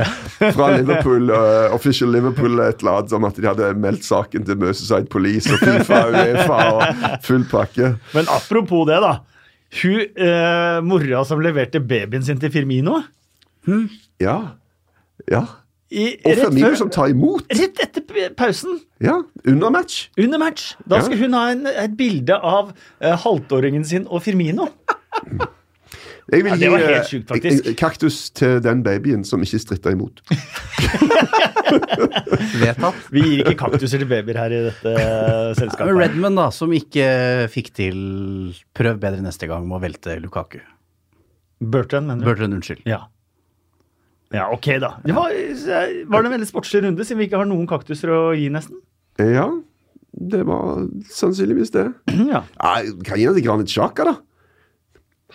Fra Liverpool, uh, Official Liverpool et eller annet om at de hadde meldt saken til Merceside Police og Fifa og Uefa og full pakke. Men apropos det, da. Hun eh, mora som leverte babyen sin til Firmino Ja. Ja. i, Og Firmino som tar imot. rett etter pausen, Ja, under match. under match, da Ja. skal hun ha en, et bilde av uh, halvtåringen sin og Firmino. (laughs) Jeg vil Ja, det var helt eh, sjukt, faktisk. gi kaktus til den babyen som ikke stritter imot. (laughs) Vedtatt. Vi gir ikke kaktuser til babyer her i dette eh, selskapet. Redman, da, som ikke fikk til Prøv bedre neste gang med å velte Lukaku. Burton, mener du? Burton, unnskyld. Ja. Ja, ok, da. Det var, var det en veldig sportslig runde, siden vi ikke har noen kaktuser å gi, nesten? Eh, Ja, det var sannsynligvis det. (clears throat) Ja. Jeg kan gi den til Granit Sjaka, da.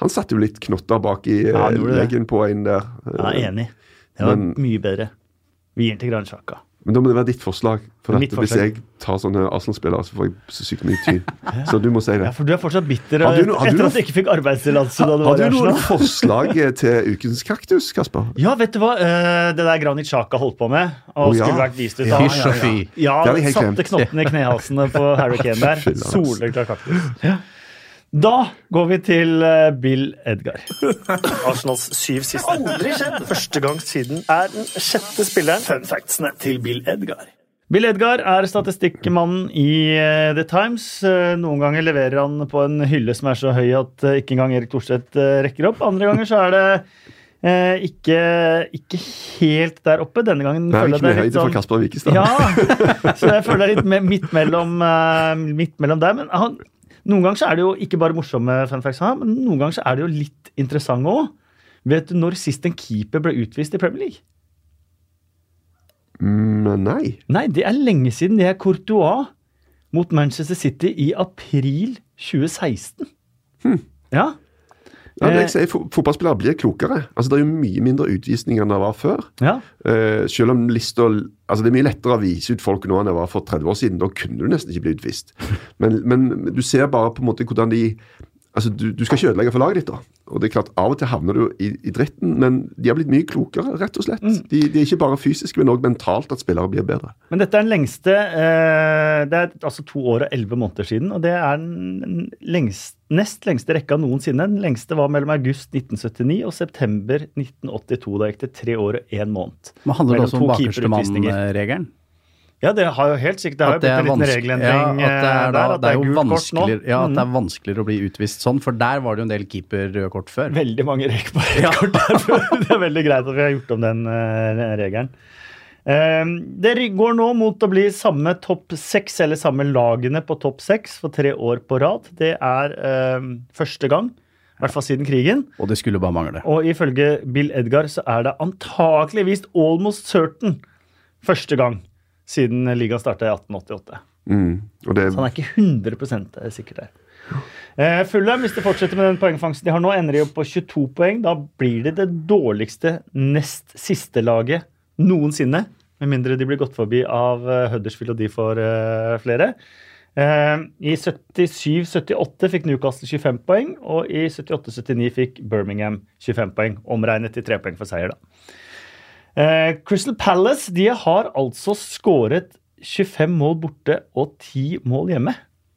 Han satte jo litt knotter bak i Ja, eh, leggen på en der. Er enig. Det var Men- mye bedre. Vi gir den til Granit Xhaka. Men da må det være ditt forslag. For at hvis jeg tar sånne Arsenal-spillere, så får jeg så sykt mye tid. (laughs) Så du må si det. Ja, for du er fortsatt bitter Har du no- har du etter no- at du ikke fikk arbeidstillatelse da du Har du noen (laughs) forslag eh, til ukens kaktus, Kasper? Ja, vet du hva? Eh, det der Granit Xhaka holdt på med, og oh, ja. skulle vært vist ut Ja, av ja. Ja, jeg helt satte knottene i knehalsene på Harry Kane der. (laughs) Fy. Soleklar kaktus. Ja. Da går vi til eh, Bill Edgar. (laughs) Arsenals syv siste. Aldri skjedd! Første gang siden er den sjette spilleren. Fun factsene til Bill Edgar. Bill Edgar er statistikkmannen i eh, The Times. Eh, Noen ganger leverer han på en hylle som er så høy at ikke engang Erik Thorstvedt rekker opp. Andre ganger så er det eh, ikke, ikke helt der oppe. Denne gangen Det er føler jeg det er litt sånn Kasper Wikestad. ja, (laughs) så jeg føler det er litt midt mellom, midt mellom der. Men han, noen ganger så er det jo ikke bare morsomme fun facts, men noen ganger så er det jo litt interessante òg. Vet du når sist en keeper ble utvist i Premier League? Mm, nei. Nei, det er lenge siden. Det er Courtois mot Manchester City i april 2016. Ja. Ja, det Eh. jeg sier, Fotballspillere blir klokere. Altså, Det er jo mye mindre utvisninger enn det var før. ja. Uh, selv om lista altså Det er mye lettere å vise ut folk nå enn det var for 30 år siden. Da kunne du nesten ikke bli utvist. (laughs) Men, men du ser bare på en måte hvordan de altså du, du skal ikke ødelegge for laget ditt. da. Og det er klart, Av og til havner du i, i dritten, men de har blitt mye klokere, rett og slett. Mm. De, de er ikke bare fysisk, men òg mentalt at spillere blir bedre. Men dette er den lengste eh, Det er altså to år og elleve måneder siden. Og det er den lengst, nest lengste rekka noensinne. Den lengste var mellom august 1979 og september 1982. Da gikk det tre år og én måned. Men handler det også om bakerste mann-regelen? Ja, det har jo helt sikkert Det har jo blitt en liten regelendring ja, at det eh, er, da, der. At det er gult kort nå. ja, at det er vanskeligere å bli utvist sånn, for der var det jo en del keeperrøde kort før. Veldig mange rek på rødt kort der. (laughs) Det er veldig greit at vi har gjort om den eh, regelen. Eh, det går nå mot å bli samme topp seks, eller samme lagene på topp seks, for tre år på rad. Det er eh, første gang, i hvert fall siden krigen. Og det skulle bare mangle. Og ifølge Bill Edgar så er det antakeligvis almost certain første gang siden ligaen starta i 1888. Mm. Det, Så han er ikke 100 sikker der. Eh, Fulham, hvis de fortsetter med den poengfangsten de har nå, ender de opp på 22 poeng. Da blir de det dårligste nest siste laget noensinne. Med mindre de blir gått forbi av uh, Huddersfield og de får uh, flere. Uh, I 77-78 fikk Newcastle 25 poeng, og i 78-79 fikk Birmingham 25 poeng. Omregnet til tre poeng for seier, da. Eh, Crystal Palace de har altså skåret 25 mål borte og 10 mål hjemme.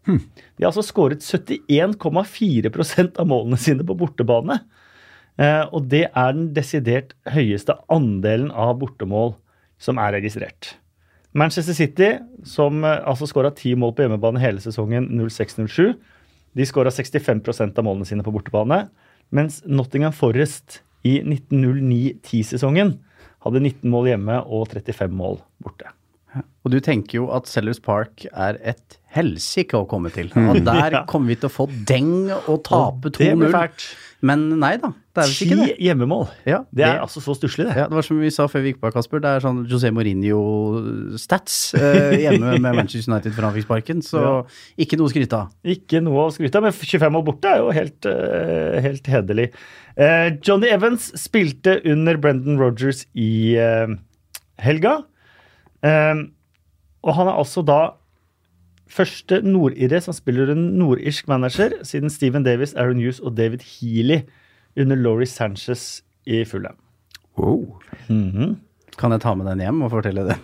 De har altså skåret 71,4% av målene sine på bortebane. Eh, og det er den desidert høyeste andelen av bortemål som er registrert. Manchester City, som eh, altså skåra 10 mål på hjemmebane hele sesongen 06-07, de skåra 65% av målene sine på bortebane. Mens Nottingham Forest i 1909-10-sesongen hadde 19 mål hjemme og 35 mål borte. Og du tenker jo at Sellers Park er et helsike å komme til. Og der (laughs) kommer vi til å få deng og tape det blir 2-0. fælt. Men nei da, det er visst ikke det. hjemmemål! Ja, Det er altså så stusslig, det. ja, det var som vi sa før vi gikk på, Kasper. Det er sånn José Mourinho-stats eh, hjemme med Manchester United fra Anfiksparken. Så Ja. ikke noe å skryte av. Ikke noe å skryte av, men 25 mål borte er jo helt, eh, helt hederlig. Eh, Johnny Evans spilte under Brendan Rodgers i eh, helga. Eh, og han er altså da første nordirre som spiller en nordirsk manager siden Steven Davis, Aaron Hughes og David Healy under Laurie Sanchez i Fulham. wow. Kan jeg ta med den hjem og fortelle det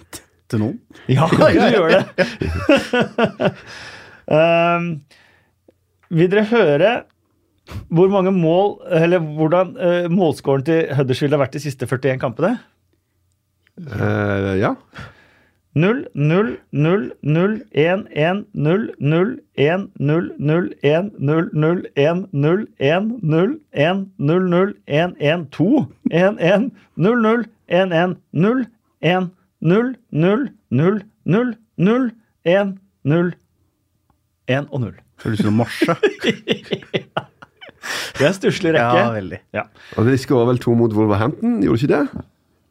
til noen? Ja, (laughs) du gjør det. um, (laughs) (laughs) vil dere høre hvor mange mål, eller hvordan uh, målskåren til Huddersfield har vært de siste 41 kampene? Uh, ja. 0, 0, 0, 0, 1, 1, 0, 0, 1, 0, 0, 1, 0, 0, 1, 0, 1, 0, 1, 0, 0, 1, 1, 2, 1, 1, 0, 0, 1, 1, 0, 1, 0, 0, 0, 0, 0, 1, 0, 1 og 0. Føles som morse. Det er stusslig rekke. Ja, veldig. Ja. Og de skåra vel to mot Wolverhampton, gjorde de ikke det?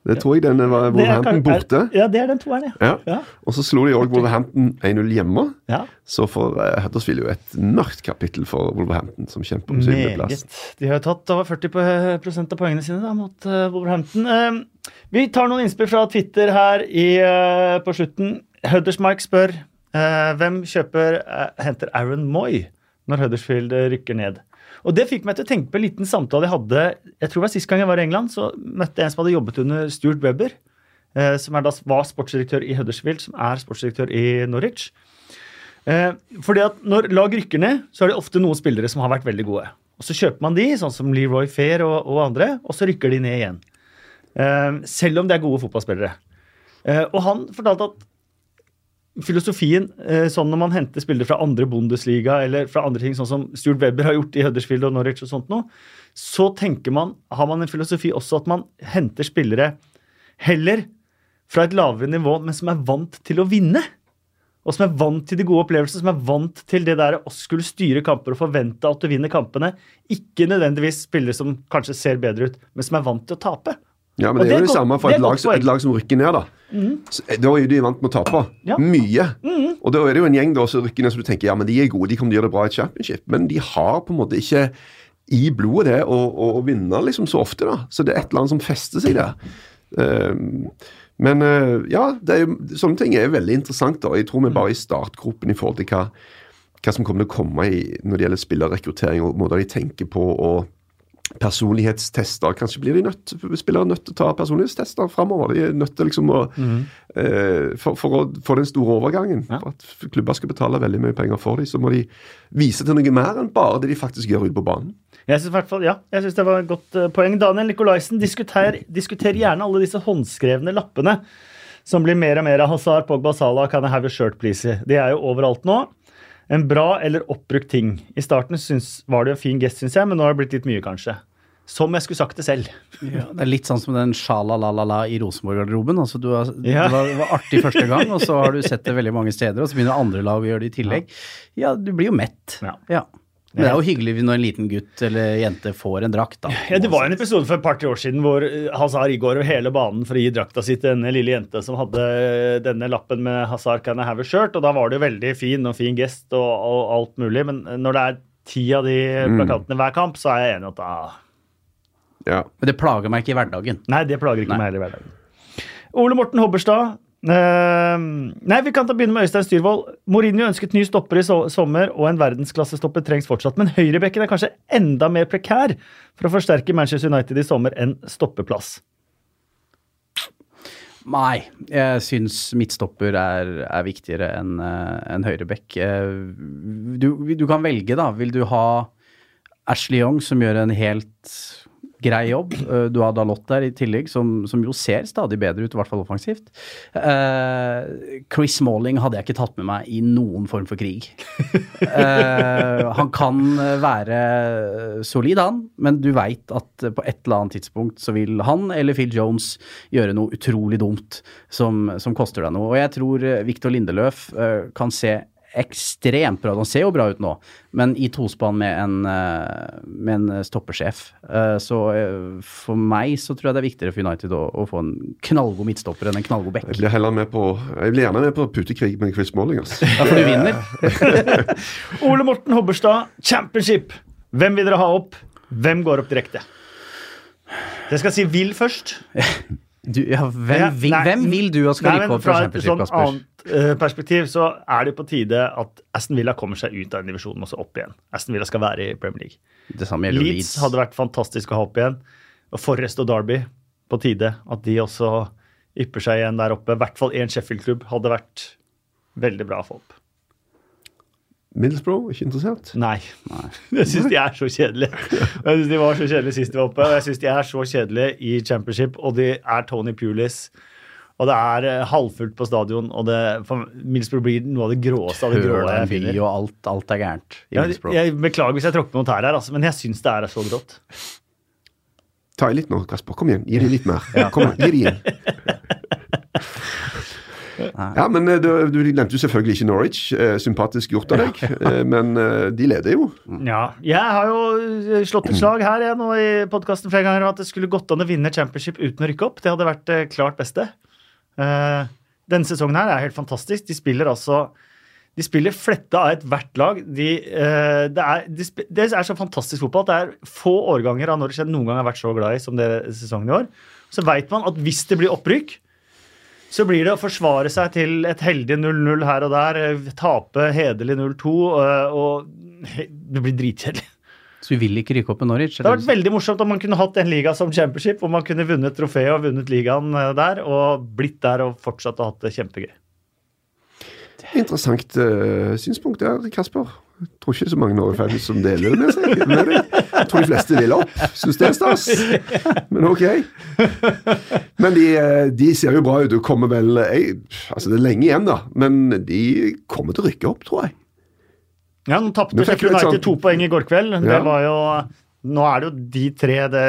Det tror jeg denne var Wolverhampton er borte. er- Ja, det er den toeren, ja. Ja. Ja. Og så slo de òg Wolverhampton 1-0 hjemme. ja. Så får uh, Huddersfield jo et mørkt kapittel for Wolverhampton, som kjemper om syvendeplass. De har jo tatt over 40 prosent av poengene sine da, mot uh, Wolverhampton. Eh, vi tar noen innspill fra Twitter her i, eh, på slutten. Huddersmark spør eh, hvem kjøper eh, henter Aaron Moy når Huddersfield eh, rykker ned. Og Det fikk meg til å tenke på en liten samtale jeg hadde jeg tror det var sist gang jeg var i England. Så møtte jeg en som hadde jobbet under Stuart Webber, eh, som da, var sportsdirektør i Huddersfield, som er sportsdirektør i Norwich. Eh, fordi at når lag rykker ned, så er det ofte noen spillere som har vært veldig gode. Og så kjøper man de, sånn som Leroy Fair og, og andre, og så rykker de ned igjen. Eh, selv om de er gode fotballspillere. Eh, og han fortalte at filosofien eh, sånn når man henter spillere fra andre Bundesliga eller fra andre ting, sånn som Stuart Webber har gjort i Huddersfield og Norwich og sånt noe, så tenker man, har man en filosofi også at man henter spillere heller fra et lavere nivå, men som er vant til å vinne. Og som er vant til de gode opplevelsene, som er vant til det der å skulle styre kamper og forvente at du vinner kampene. Ikke nødvendigvis spillere som kanskje ser bedre ut, men som er vant til å tape. Ja, men Og det er jo det det samme for et lag, et lag som rykker ned, da. Så, eh, da er jo de vant med å tape. Ja. Mye. Og da er det jo en gjeng da som rykker ned som du tenker ja, men de er gode, de kommer til å gjøre det bra i championship. Men de har på en måte ikke i blodet det å, å, å vinne liksom så ofte, da. Så det er et eller annet som fester seg der. Um, men uh, ja, det er jo, sånne ting er veldig interessant. da. Jeg tror vi bare i startgropen i forhold til hva, hva som kommer til å komme i, når det gjelder spillerrekruttering og måter de tenker på. og personlighetstester. Kanskje blir de nødt, spillere nødt til å ta personlighetstester framover. De er nødt til liksom å eh, for, for å få den store overgangen. Ja. For at klubber skal betale veldig mye penger for dem, så må de vise til noe mer enn bare det de faktisk gjør ute på banen. Jeg synes, i hvert fall, ja, jeg synes det var et godt eh, poeng. Daniel Nikolaisen, diskuter, diskuter gjerne alle disse håndskrevne lappene som blir mer og mer av Hazard, Pogba, Salah, can I have a shirt, please? De er jo overalt nå. En bra eller oppbrukt ting. I starten syns, var det jo en fin gest, syns jeg, men nå har det blitt litt mye, kanskje. Som jeg skulle sagt det selv. Ja, det er litt sånn som den sjala-la-la-la i Rosenborg-garderoben. Altså, du har, Ja. Det var, var artig første gang, og så har du sett det veldig mange steder, og så begynner andre lag å gjøre det i tillegg. Ja, du blir jo mett. Ja. Ja. Men det er jo hyggelig når en liten gutt eller jente får en drakt, da. Ja, Det var en episode for et par-tre år siden hvor Hazar Hazard går over hele banen for å gi drakta si til denne lille jente som hadde eh, denne lappen med 'Hazar can I have a shirt', og da var det jo veldig fin og fin gest og, og alt mulig, men når det er ti av de plakatene hver kamp, så er jeg enig i at da Ja. Men det plager meg ikke i hverdagen. Nei, det plager ikke Nei. meg heller i hverdagen. Ole Morten Hobberstad. Eh, nei, vi kan ta begynne med Øystein Styrvold. Mourinho ønsket ny stopper i so sommer, og en verdensklassestopper trengs fortsatt. Men høyrebekken er kanskje enda mer prekær for å forsterke Manchester United i sommer enn stoppeplass. Nei, jeg syns midtstopper er, er viktigere enn uh, en høyrebekk. Eh, du, du kan velge, da. Vil du ha Ashley Young, som gjør en helt grei jobb. Eh, Du har Dalot der i tillegg, som, som jo ser stadig bedre ut, i hvert fall offensivt. Uh, Chris Smalling hadde jeg ikke tatt med meg i noen form for krig. Uh, (laughs) han kan være solid, han, men du veit at på et eller annet tidspunkt så vil han eller Phil Jones gjøre noe utrolig dumt som, som koster deg noe. Og jeg tror Victor Lindeløf uh, kan se ekstremt bra De Han ser jo bra ut nå, men i tospann med en, eh, med en stoppersjef. Eh, Så eh, for meg så tror jeg det er viktigere for United å, å få en knallgod midtstopper enn en knallgod Jeg blir heller med på Jeg blir gjerne med på putekrig med Chris Molling, Altså. Ja, for du vinner. (laughs) Ole Morten Hobberstad, Championship. Hvem vil dere ha opp? Hvem går opp direkte? Jeg skal si vil først. (laughs) Du, ja, hvem, Ja, vil, nei, hvem vil du at skal rykke opp fra Fra et sånn annet eh, perspektiv så er det på tide at Aston Villa kommer seg ut av en divisjon og så opp igjen. Aston Villa skal være i Premier League. Det samme gjelder Leeds Leeds. hadde vært fantastisk å ha opp igjen. Og Forrest og Derby på tide. At de også ypper seg igjen der oppe. I hvert fall én Sheffield-klubb hadde vært veldig bra å få opp. Middlesbrough, ikke interessert? Nei. (laughs) Jeg syns de er så kjedelige. Og Jeg synes De var så kjedelige sist de var oppe, og jeg syns de er så kjedelige i championship. Og de er Tony Pulis. Og det er eh, halvfullt på stadion, og det, Middlesbrough blir noe av det gråeste av det grå jeg er finner. og alt, alt er gærent i jeg, jeg beklager hvis jeg tråkker noe tær her, altså, men jeg syns det er så grått. Ta i litt nå, Kasper. Kom igjen. Gi dem litt mer. Kom igjen, gi dem. (laughs) Ja, men eh, du, du nevnte jo selvfølgelig ikke Norwich. Eh, sympatisk gjort av deg. Eh, men de leder jo. Ja, jeg har jo slått et slag her jeg, nå i podkasten flere ganger at det skulle gått an å vinne championship uten å rykke opp. Det hadde vært klart beste. Eh, denne sesongen her er helt fantastisk. De spiller altså de spiller fletta av ethvert lag. De, det, er, de, det er så fantastisk fotball at det er få årganger av Norwich jeg noen gang har vært så glad i som det sesongen i år. Så veit man at hvis det blir opprykk, så blir det å forsvare seg til et heldig 0-0 her og der, eh, tape hederlig 0-2, eh, og (laughs) det blir dritkjedelig. Så vi vil ikke rykke opp med Norwich? Det hadde vært veldig morsomt om man kunne hatt en liga som championship, hvor man kunne vunnet trofeet og vunnet ligaen eh, der, og blitt der og fortsatt hatt det kjempegøy. Interessant synspunkt der, Kasper. Jeg tror ikke er så mange Norge-fans som deler det med seg. Med. Jeg tror de fleste vil opp. Syns det er stas. Men ok. Men de, eh, de ser jo bra ut og kommer vel jeg, Altså, det er lenge igjen, da. Men de kommer til å rykke opp, tror jeg. Ja, Nå tapte Nå United sånn... to poeng i går kveld. Det Ja. var jo Nå er det jo de tre det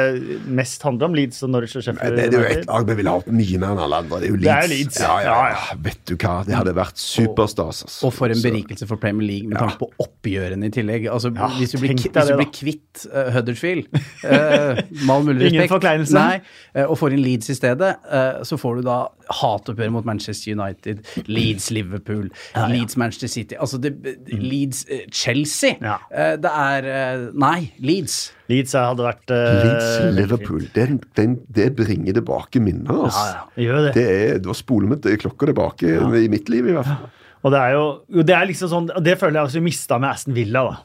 mest handler om. Leeds og Norwich og Sheffield det, det er jo et lag vi ville ha mye mer enn alle andre. Det er jo Leeds. er Leeds. Leeds. Ja, ja, Ja. Vet du hva, det hadde vært superstas. Altså. Og for en berikelse for Premier League med tanke på oppgjørene i tillegg. Altså, Ja, hvis du blir, hvis du blir kvitt uh, Huddersfield, uh, med all mulig (laughs) Ingen forkleinelse. Nei, eh, og får inn Leeds i stedet, uh, så får du da hatoppgjør mot Manchester United, Leeds Liverpool, Leeds Manchester City Altså det, Leeds eh, Chelsea. Ja. Eh, det er eh, Nei, Leeds. Leeds hadde vært uh, Leeds Liverpool, den, den, det bringer tilbake minner. Altså. Ja, ja, det gjør det. Det er, Da spoler vi klokka tilbake i mitt liv, i hvert fall. Og det er jo det er liksom sånn, det føler jeg også vi mista med Aston Villa. da.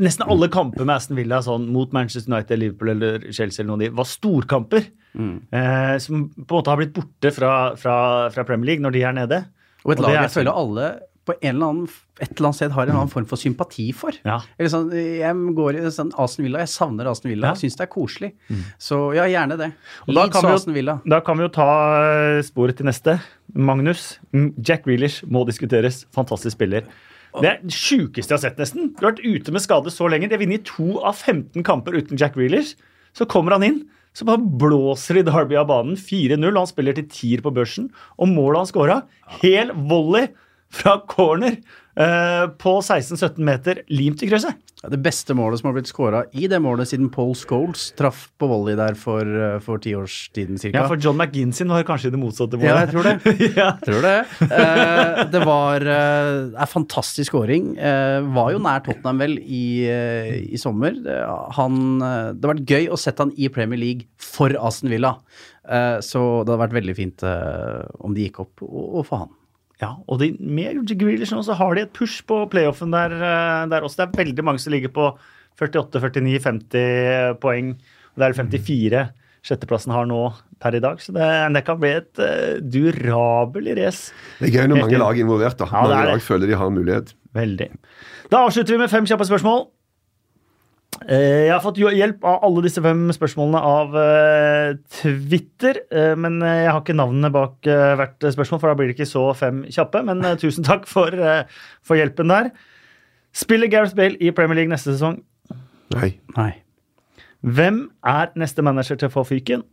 Nesten alle kamper med Aston Villa sånn, mot Manchester United, Liverpool eller Chelsea eller noen de, var storkamper. Eh, som på en måte har blitt borte fra, fra, fra Premier League når de er nede. Og et lag det jeg føler alle på en eller annen, et eller annet sted har en annen form for sympati for. Ja. Eller sånn, jeg går i sånn Aston Villa, jeg savner Aston Villa, Ja. jeg syns det er koselig. Så ja, gjerne det. Og da kan vi jo- Aston Villa. Da kan vi jo ta eh, sporet til neste. Magnus. Mm, Jack Reelish må diskuteres. Fantastisk spiller. Det er det sjukeste jeg har sett, nesten. Du har vært ute med skade så lenge. De har vunnet to av 15 kamper uten Jack Reelish. Så kommer han inn, så bare blåser de Derby av banen. 4-0. Han spiller til tier på børsen. Og målet han scora, hel volley fra corner eh, på 16-17 meter, limt i krysset. Ja, Det beste målet som har blitt skåra i det målet siden Paul Scholes traff på volley der for, ti for tiårstiden ca. Ja, for John McGinn sin var kanskje det motsatte målet. Ja, jeg tror det. (laughs) ja. Tror det. Eh, det var eh, er fantastisk scoring. Eh, var jo nær Tottenham vel i, eh, i sommer. Det, han, eh, det har vært gøy å sette han i Premier League for Aston Villa. Eh, så det hadde vært veldig fint eh, om de gikk opp og, og få han. Ja, og de, med Grealish nå så har de et push på playoffen der, eh, der også. Det er veldig mange som ligger på 48, 49, 50 poeng. Og det er 54 sjetteplassen har nå per i dag. Så det, det kan bli et uh, durabelig race. Det er gøy når mange lag er involvert. da. Ja, mange lag føler de har en mulighet. Veldig. Da avslutter vi med fem kjappe spørsmål. Eh, Jeg har fått hjelp av alle disse fem spørsmålene av eh, Twitter. eh, Men jeg har ikke navnene bak hvert spørsmål, for da blir det ikke så fem kjappe. Men tusen (laughs) takk for, for hjelpen der. Spiller Gareth Bale i Premier League neste sesong? Nei. Nei. Hvem er neste manager til å få fyken?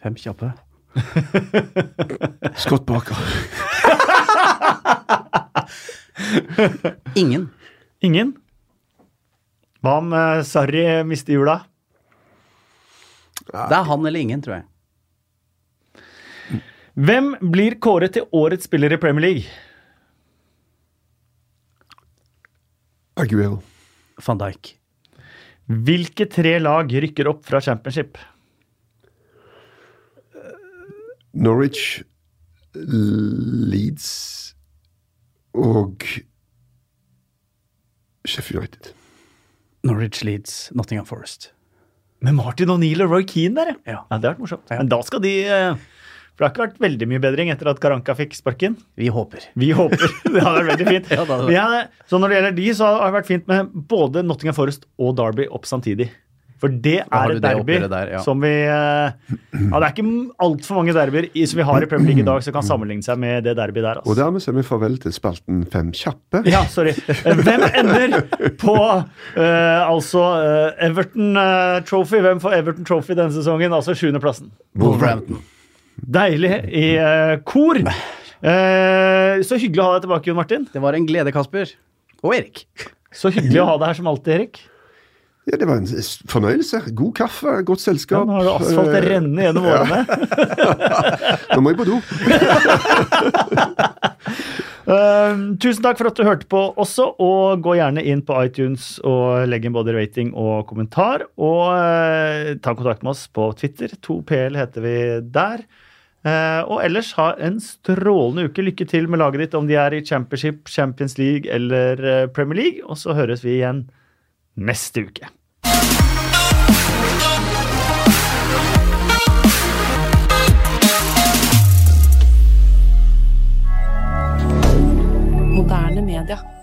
Fem kjappe. Scott Baker. (laughs) (laughs) Ingen. Ingen? Hva om eh, Sarri mister jula? Det er han eller ingen, tror jeg. Hvem blir kåret til årets spiller i Premier League? Aguero. Van Dijk. Hvilke tre lag rykker opp fra championship? Norwich, Leeds og Sheffield United. Norwich Leeds, Nottingham Forest. Med Martin O'Neill og Roy Keane der, Ja. ja. Det har vært morsomt. Men da skal de eh, For det har ikke vært veldig mye bedring etter at Karanka fikk sparken. Vi håper. Vi håper. (laughs) Det hadde vært veldig fint. (laughs) Ja, det hadde- Vi hadde- så når det gjelder de, så har det vært fint med både Nottingham Forest og Derby opp samtidig. For det er et derby der, ja. som vi eh, Ja, det er ikke altfor mange derbyer som vi har i Premier League i dag som kan sammenligne seg med det derbyet der. Og Altså. dermed sier vi farvel til spalten Fem kjappe. Ja, sorry. Hvem ender på uh, altså uh, Everton uh, Trophy? Hvem får Everton Trophy denne sesongen? Altså sjuendeplassen. Wolverhampton. Deilig i kor. Eh, så hyggelig å ha deg tilbake, Jon Martin. Det var en glede, Kasper. Og Erik. Så hyggelig å ha deg her som alltid, Erik. Ja, Det var en fornøyelse. God kaffe, godt Ja, selskap. nå har du asfalt uh, rennende gjennom årene. (laughs) Nå må jeg på do. uh, (laughs) tusen takk for at du hørte på også, og gå gjerne inn på iTunes og legg inn både rating og kommentar. Og uh, ta kontakt med oss på Twitter. 2PL heter vi der. Eh, og ellers ha en strålende uke. Lykke til med laget ditt, om de er i Championship, Champions League eller eh, Premier League. Og så høres vi igjen neste uke. Moderne media.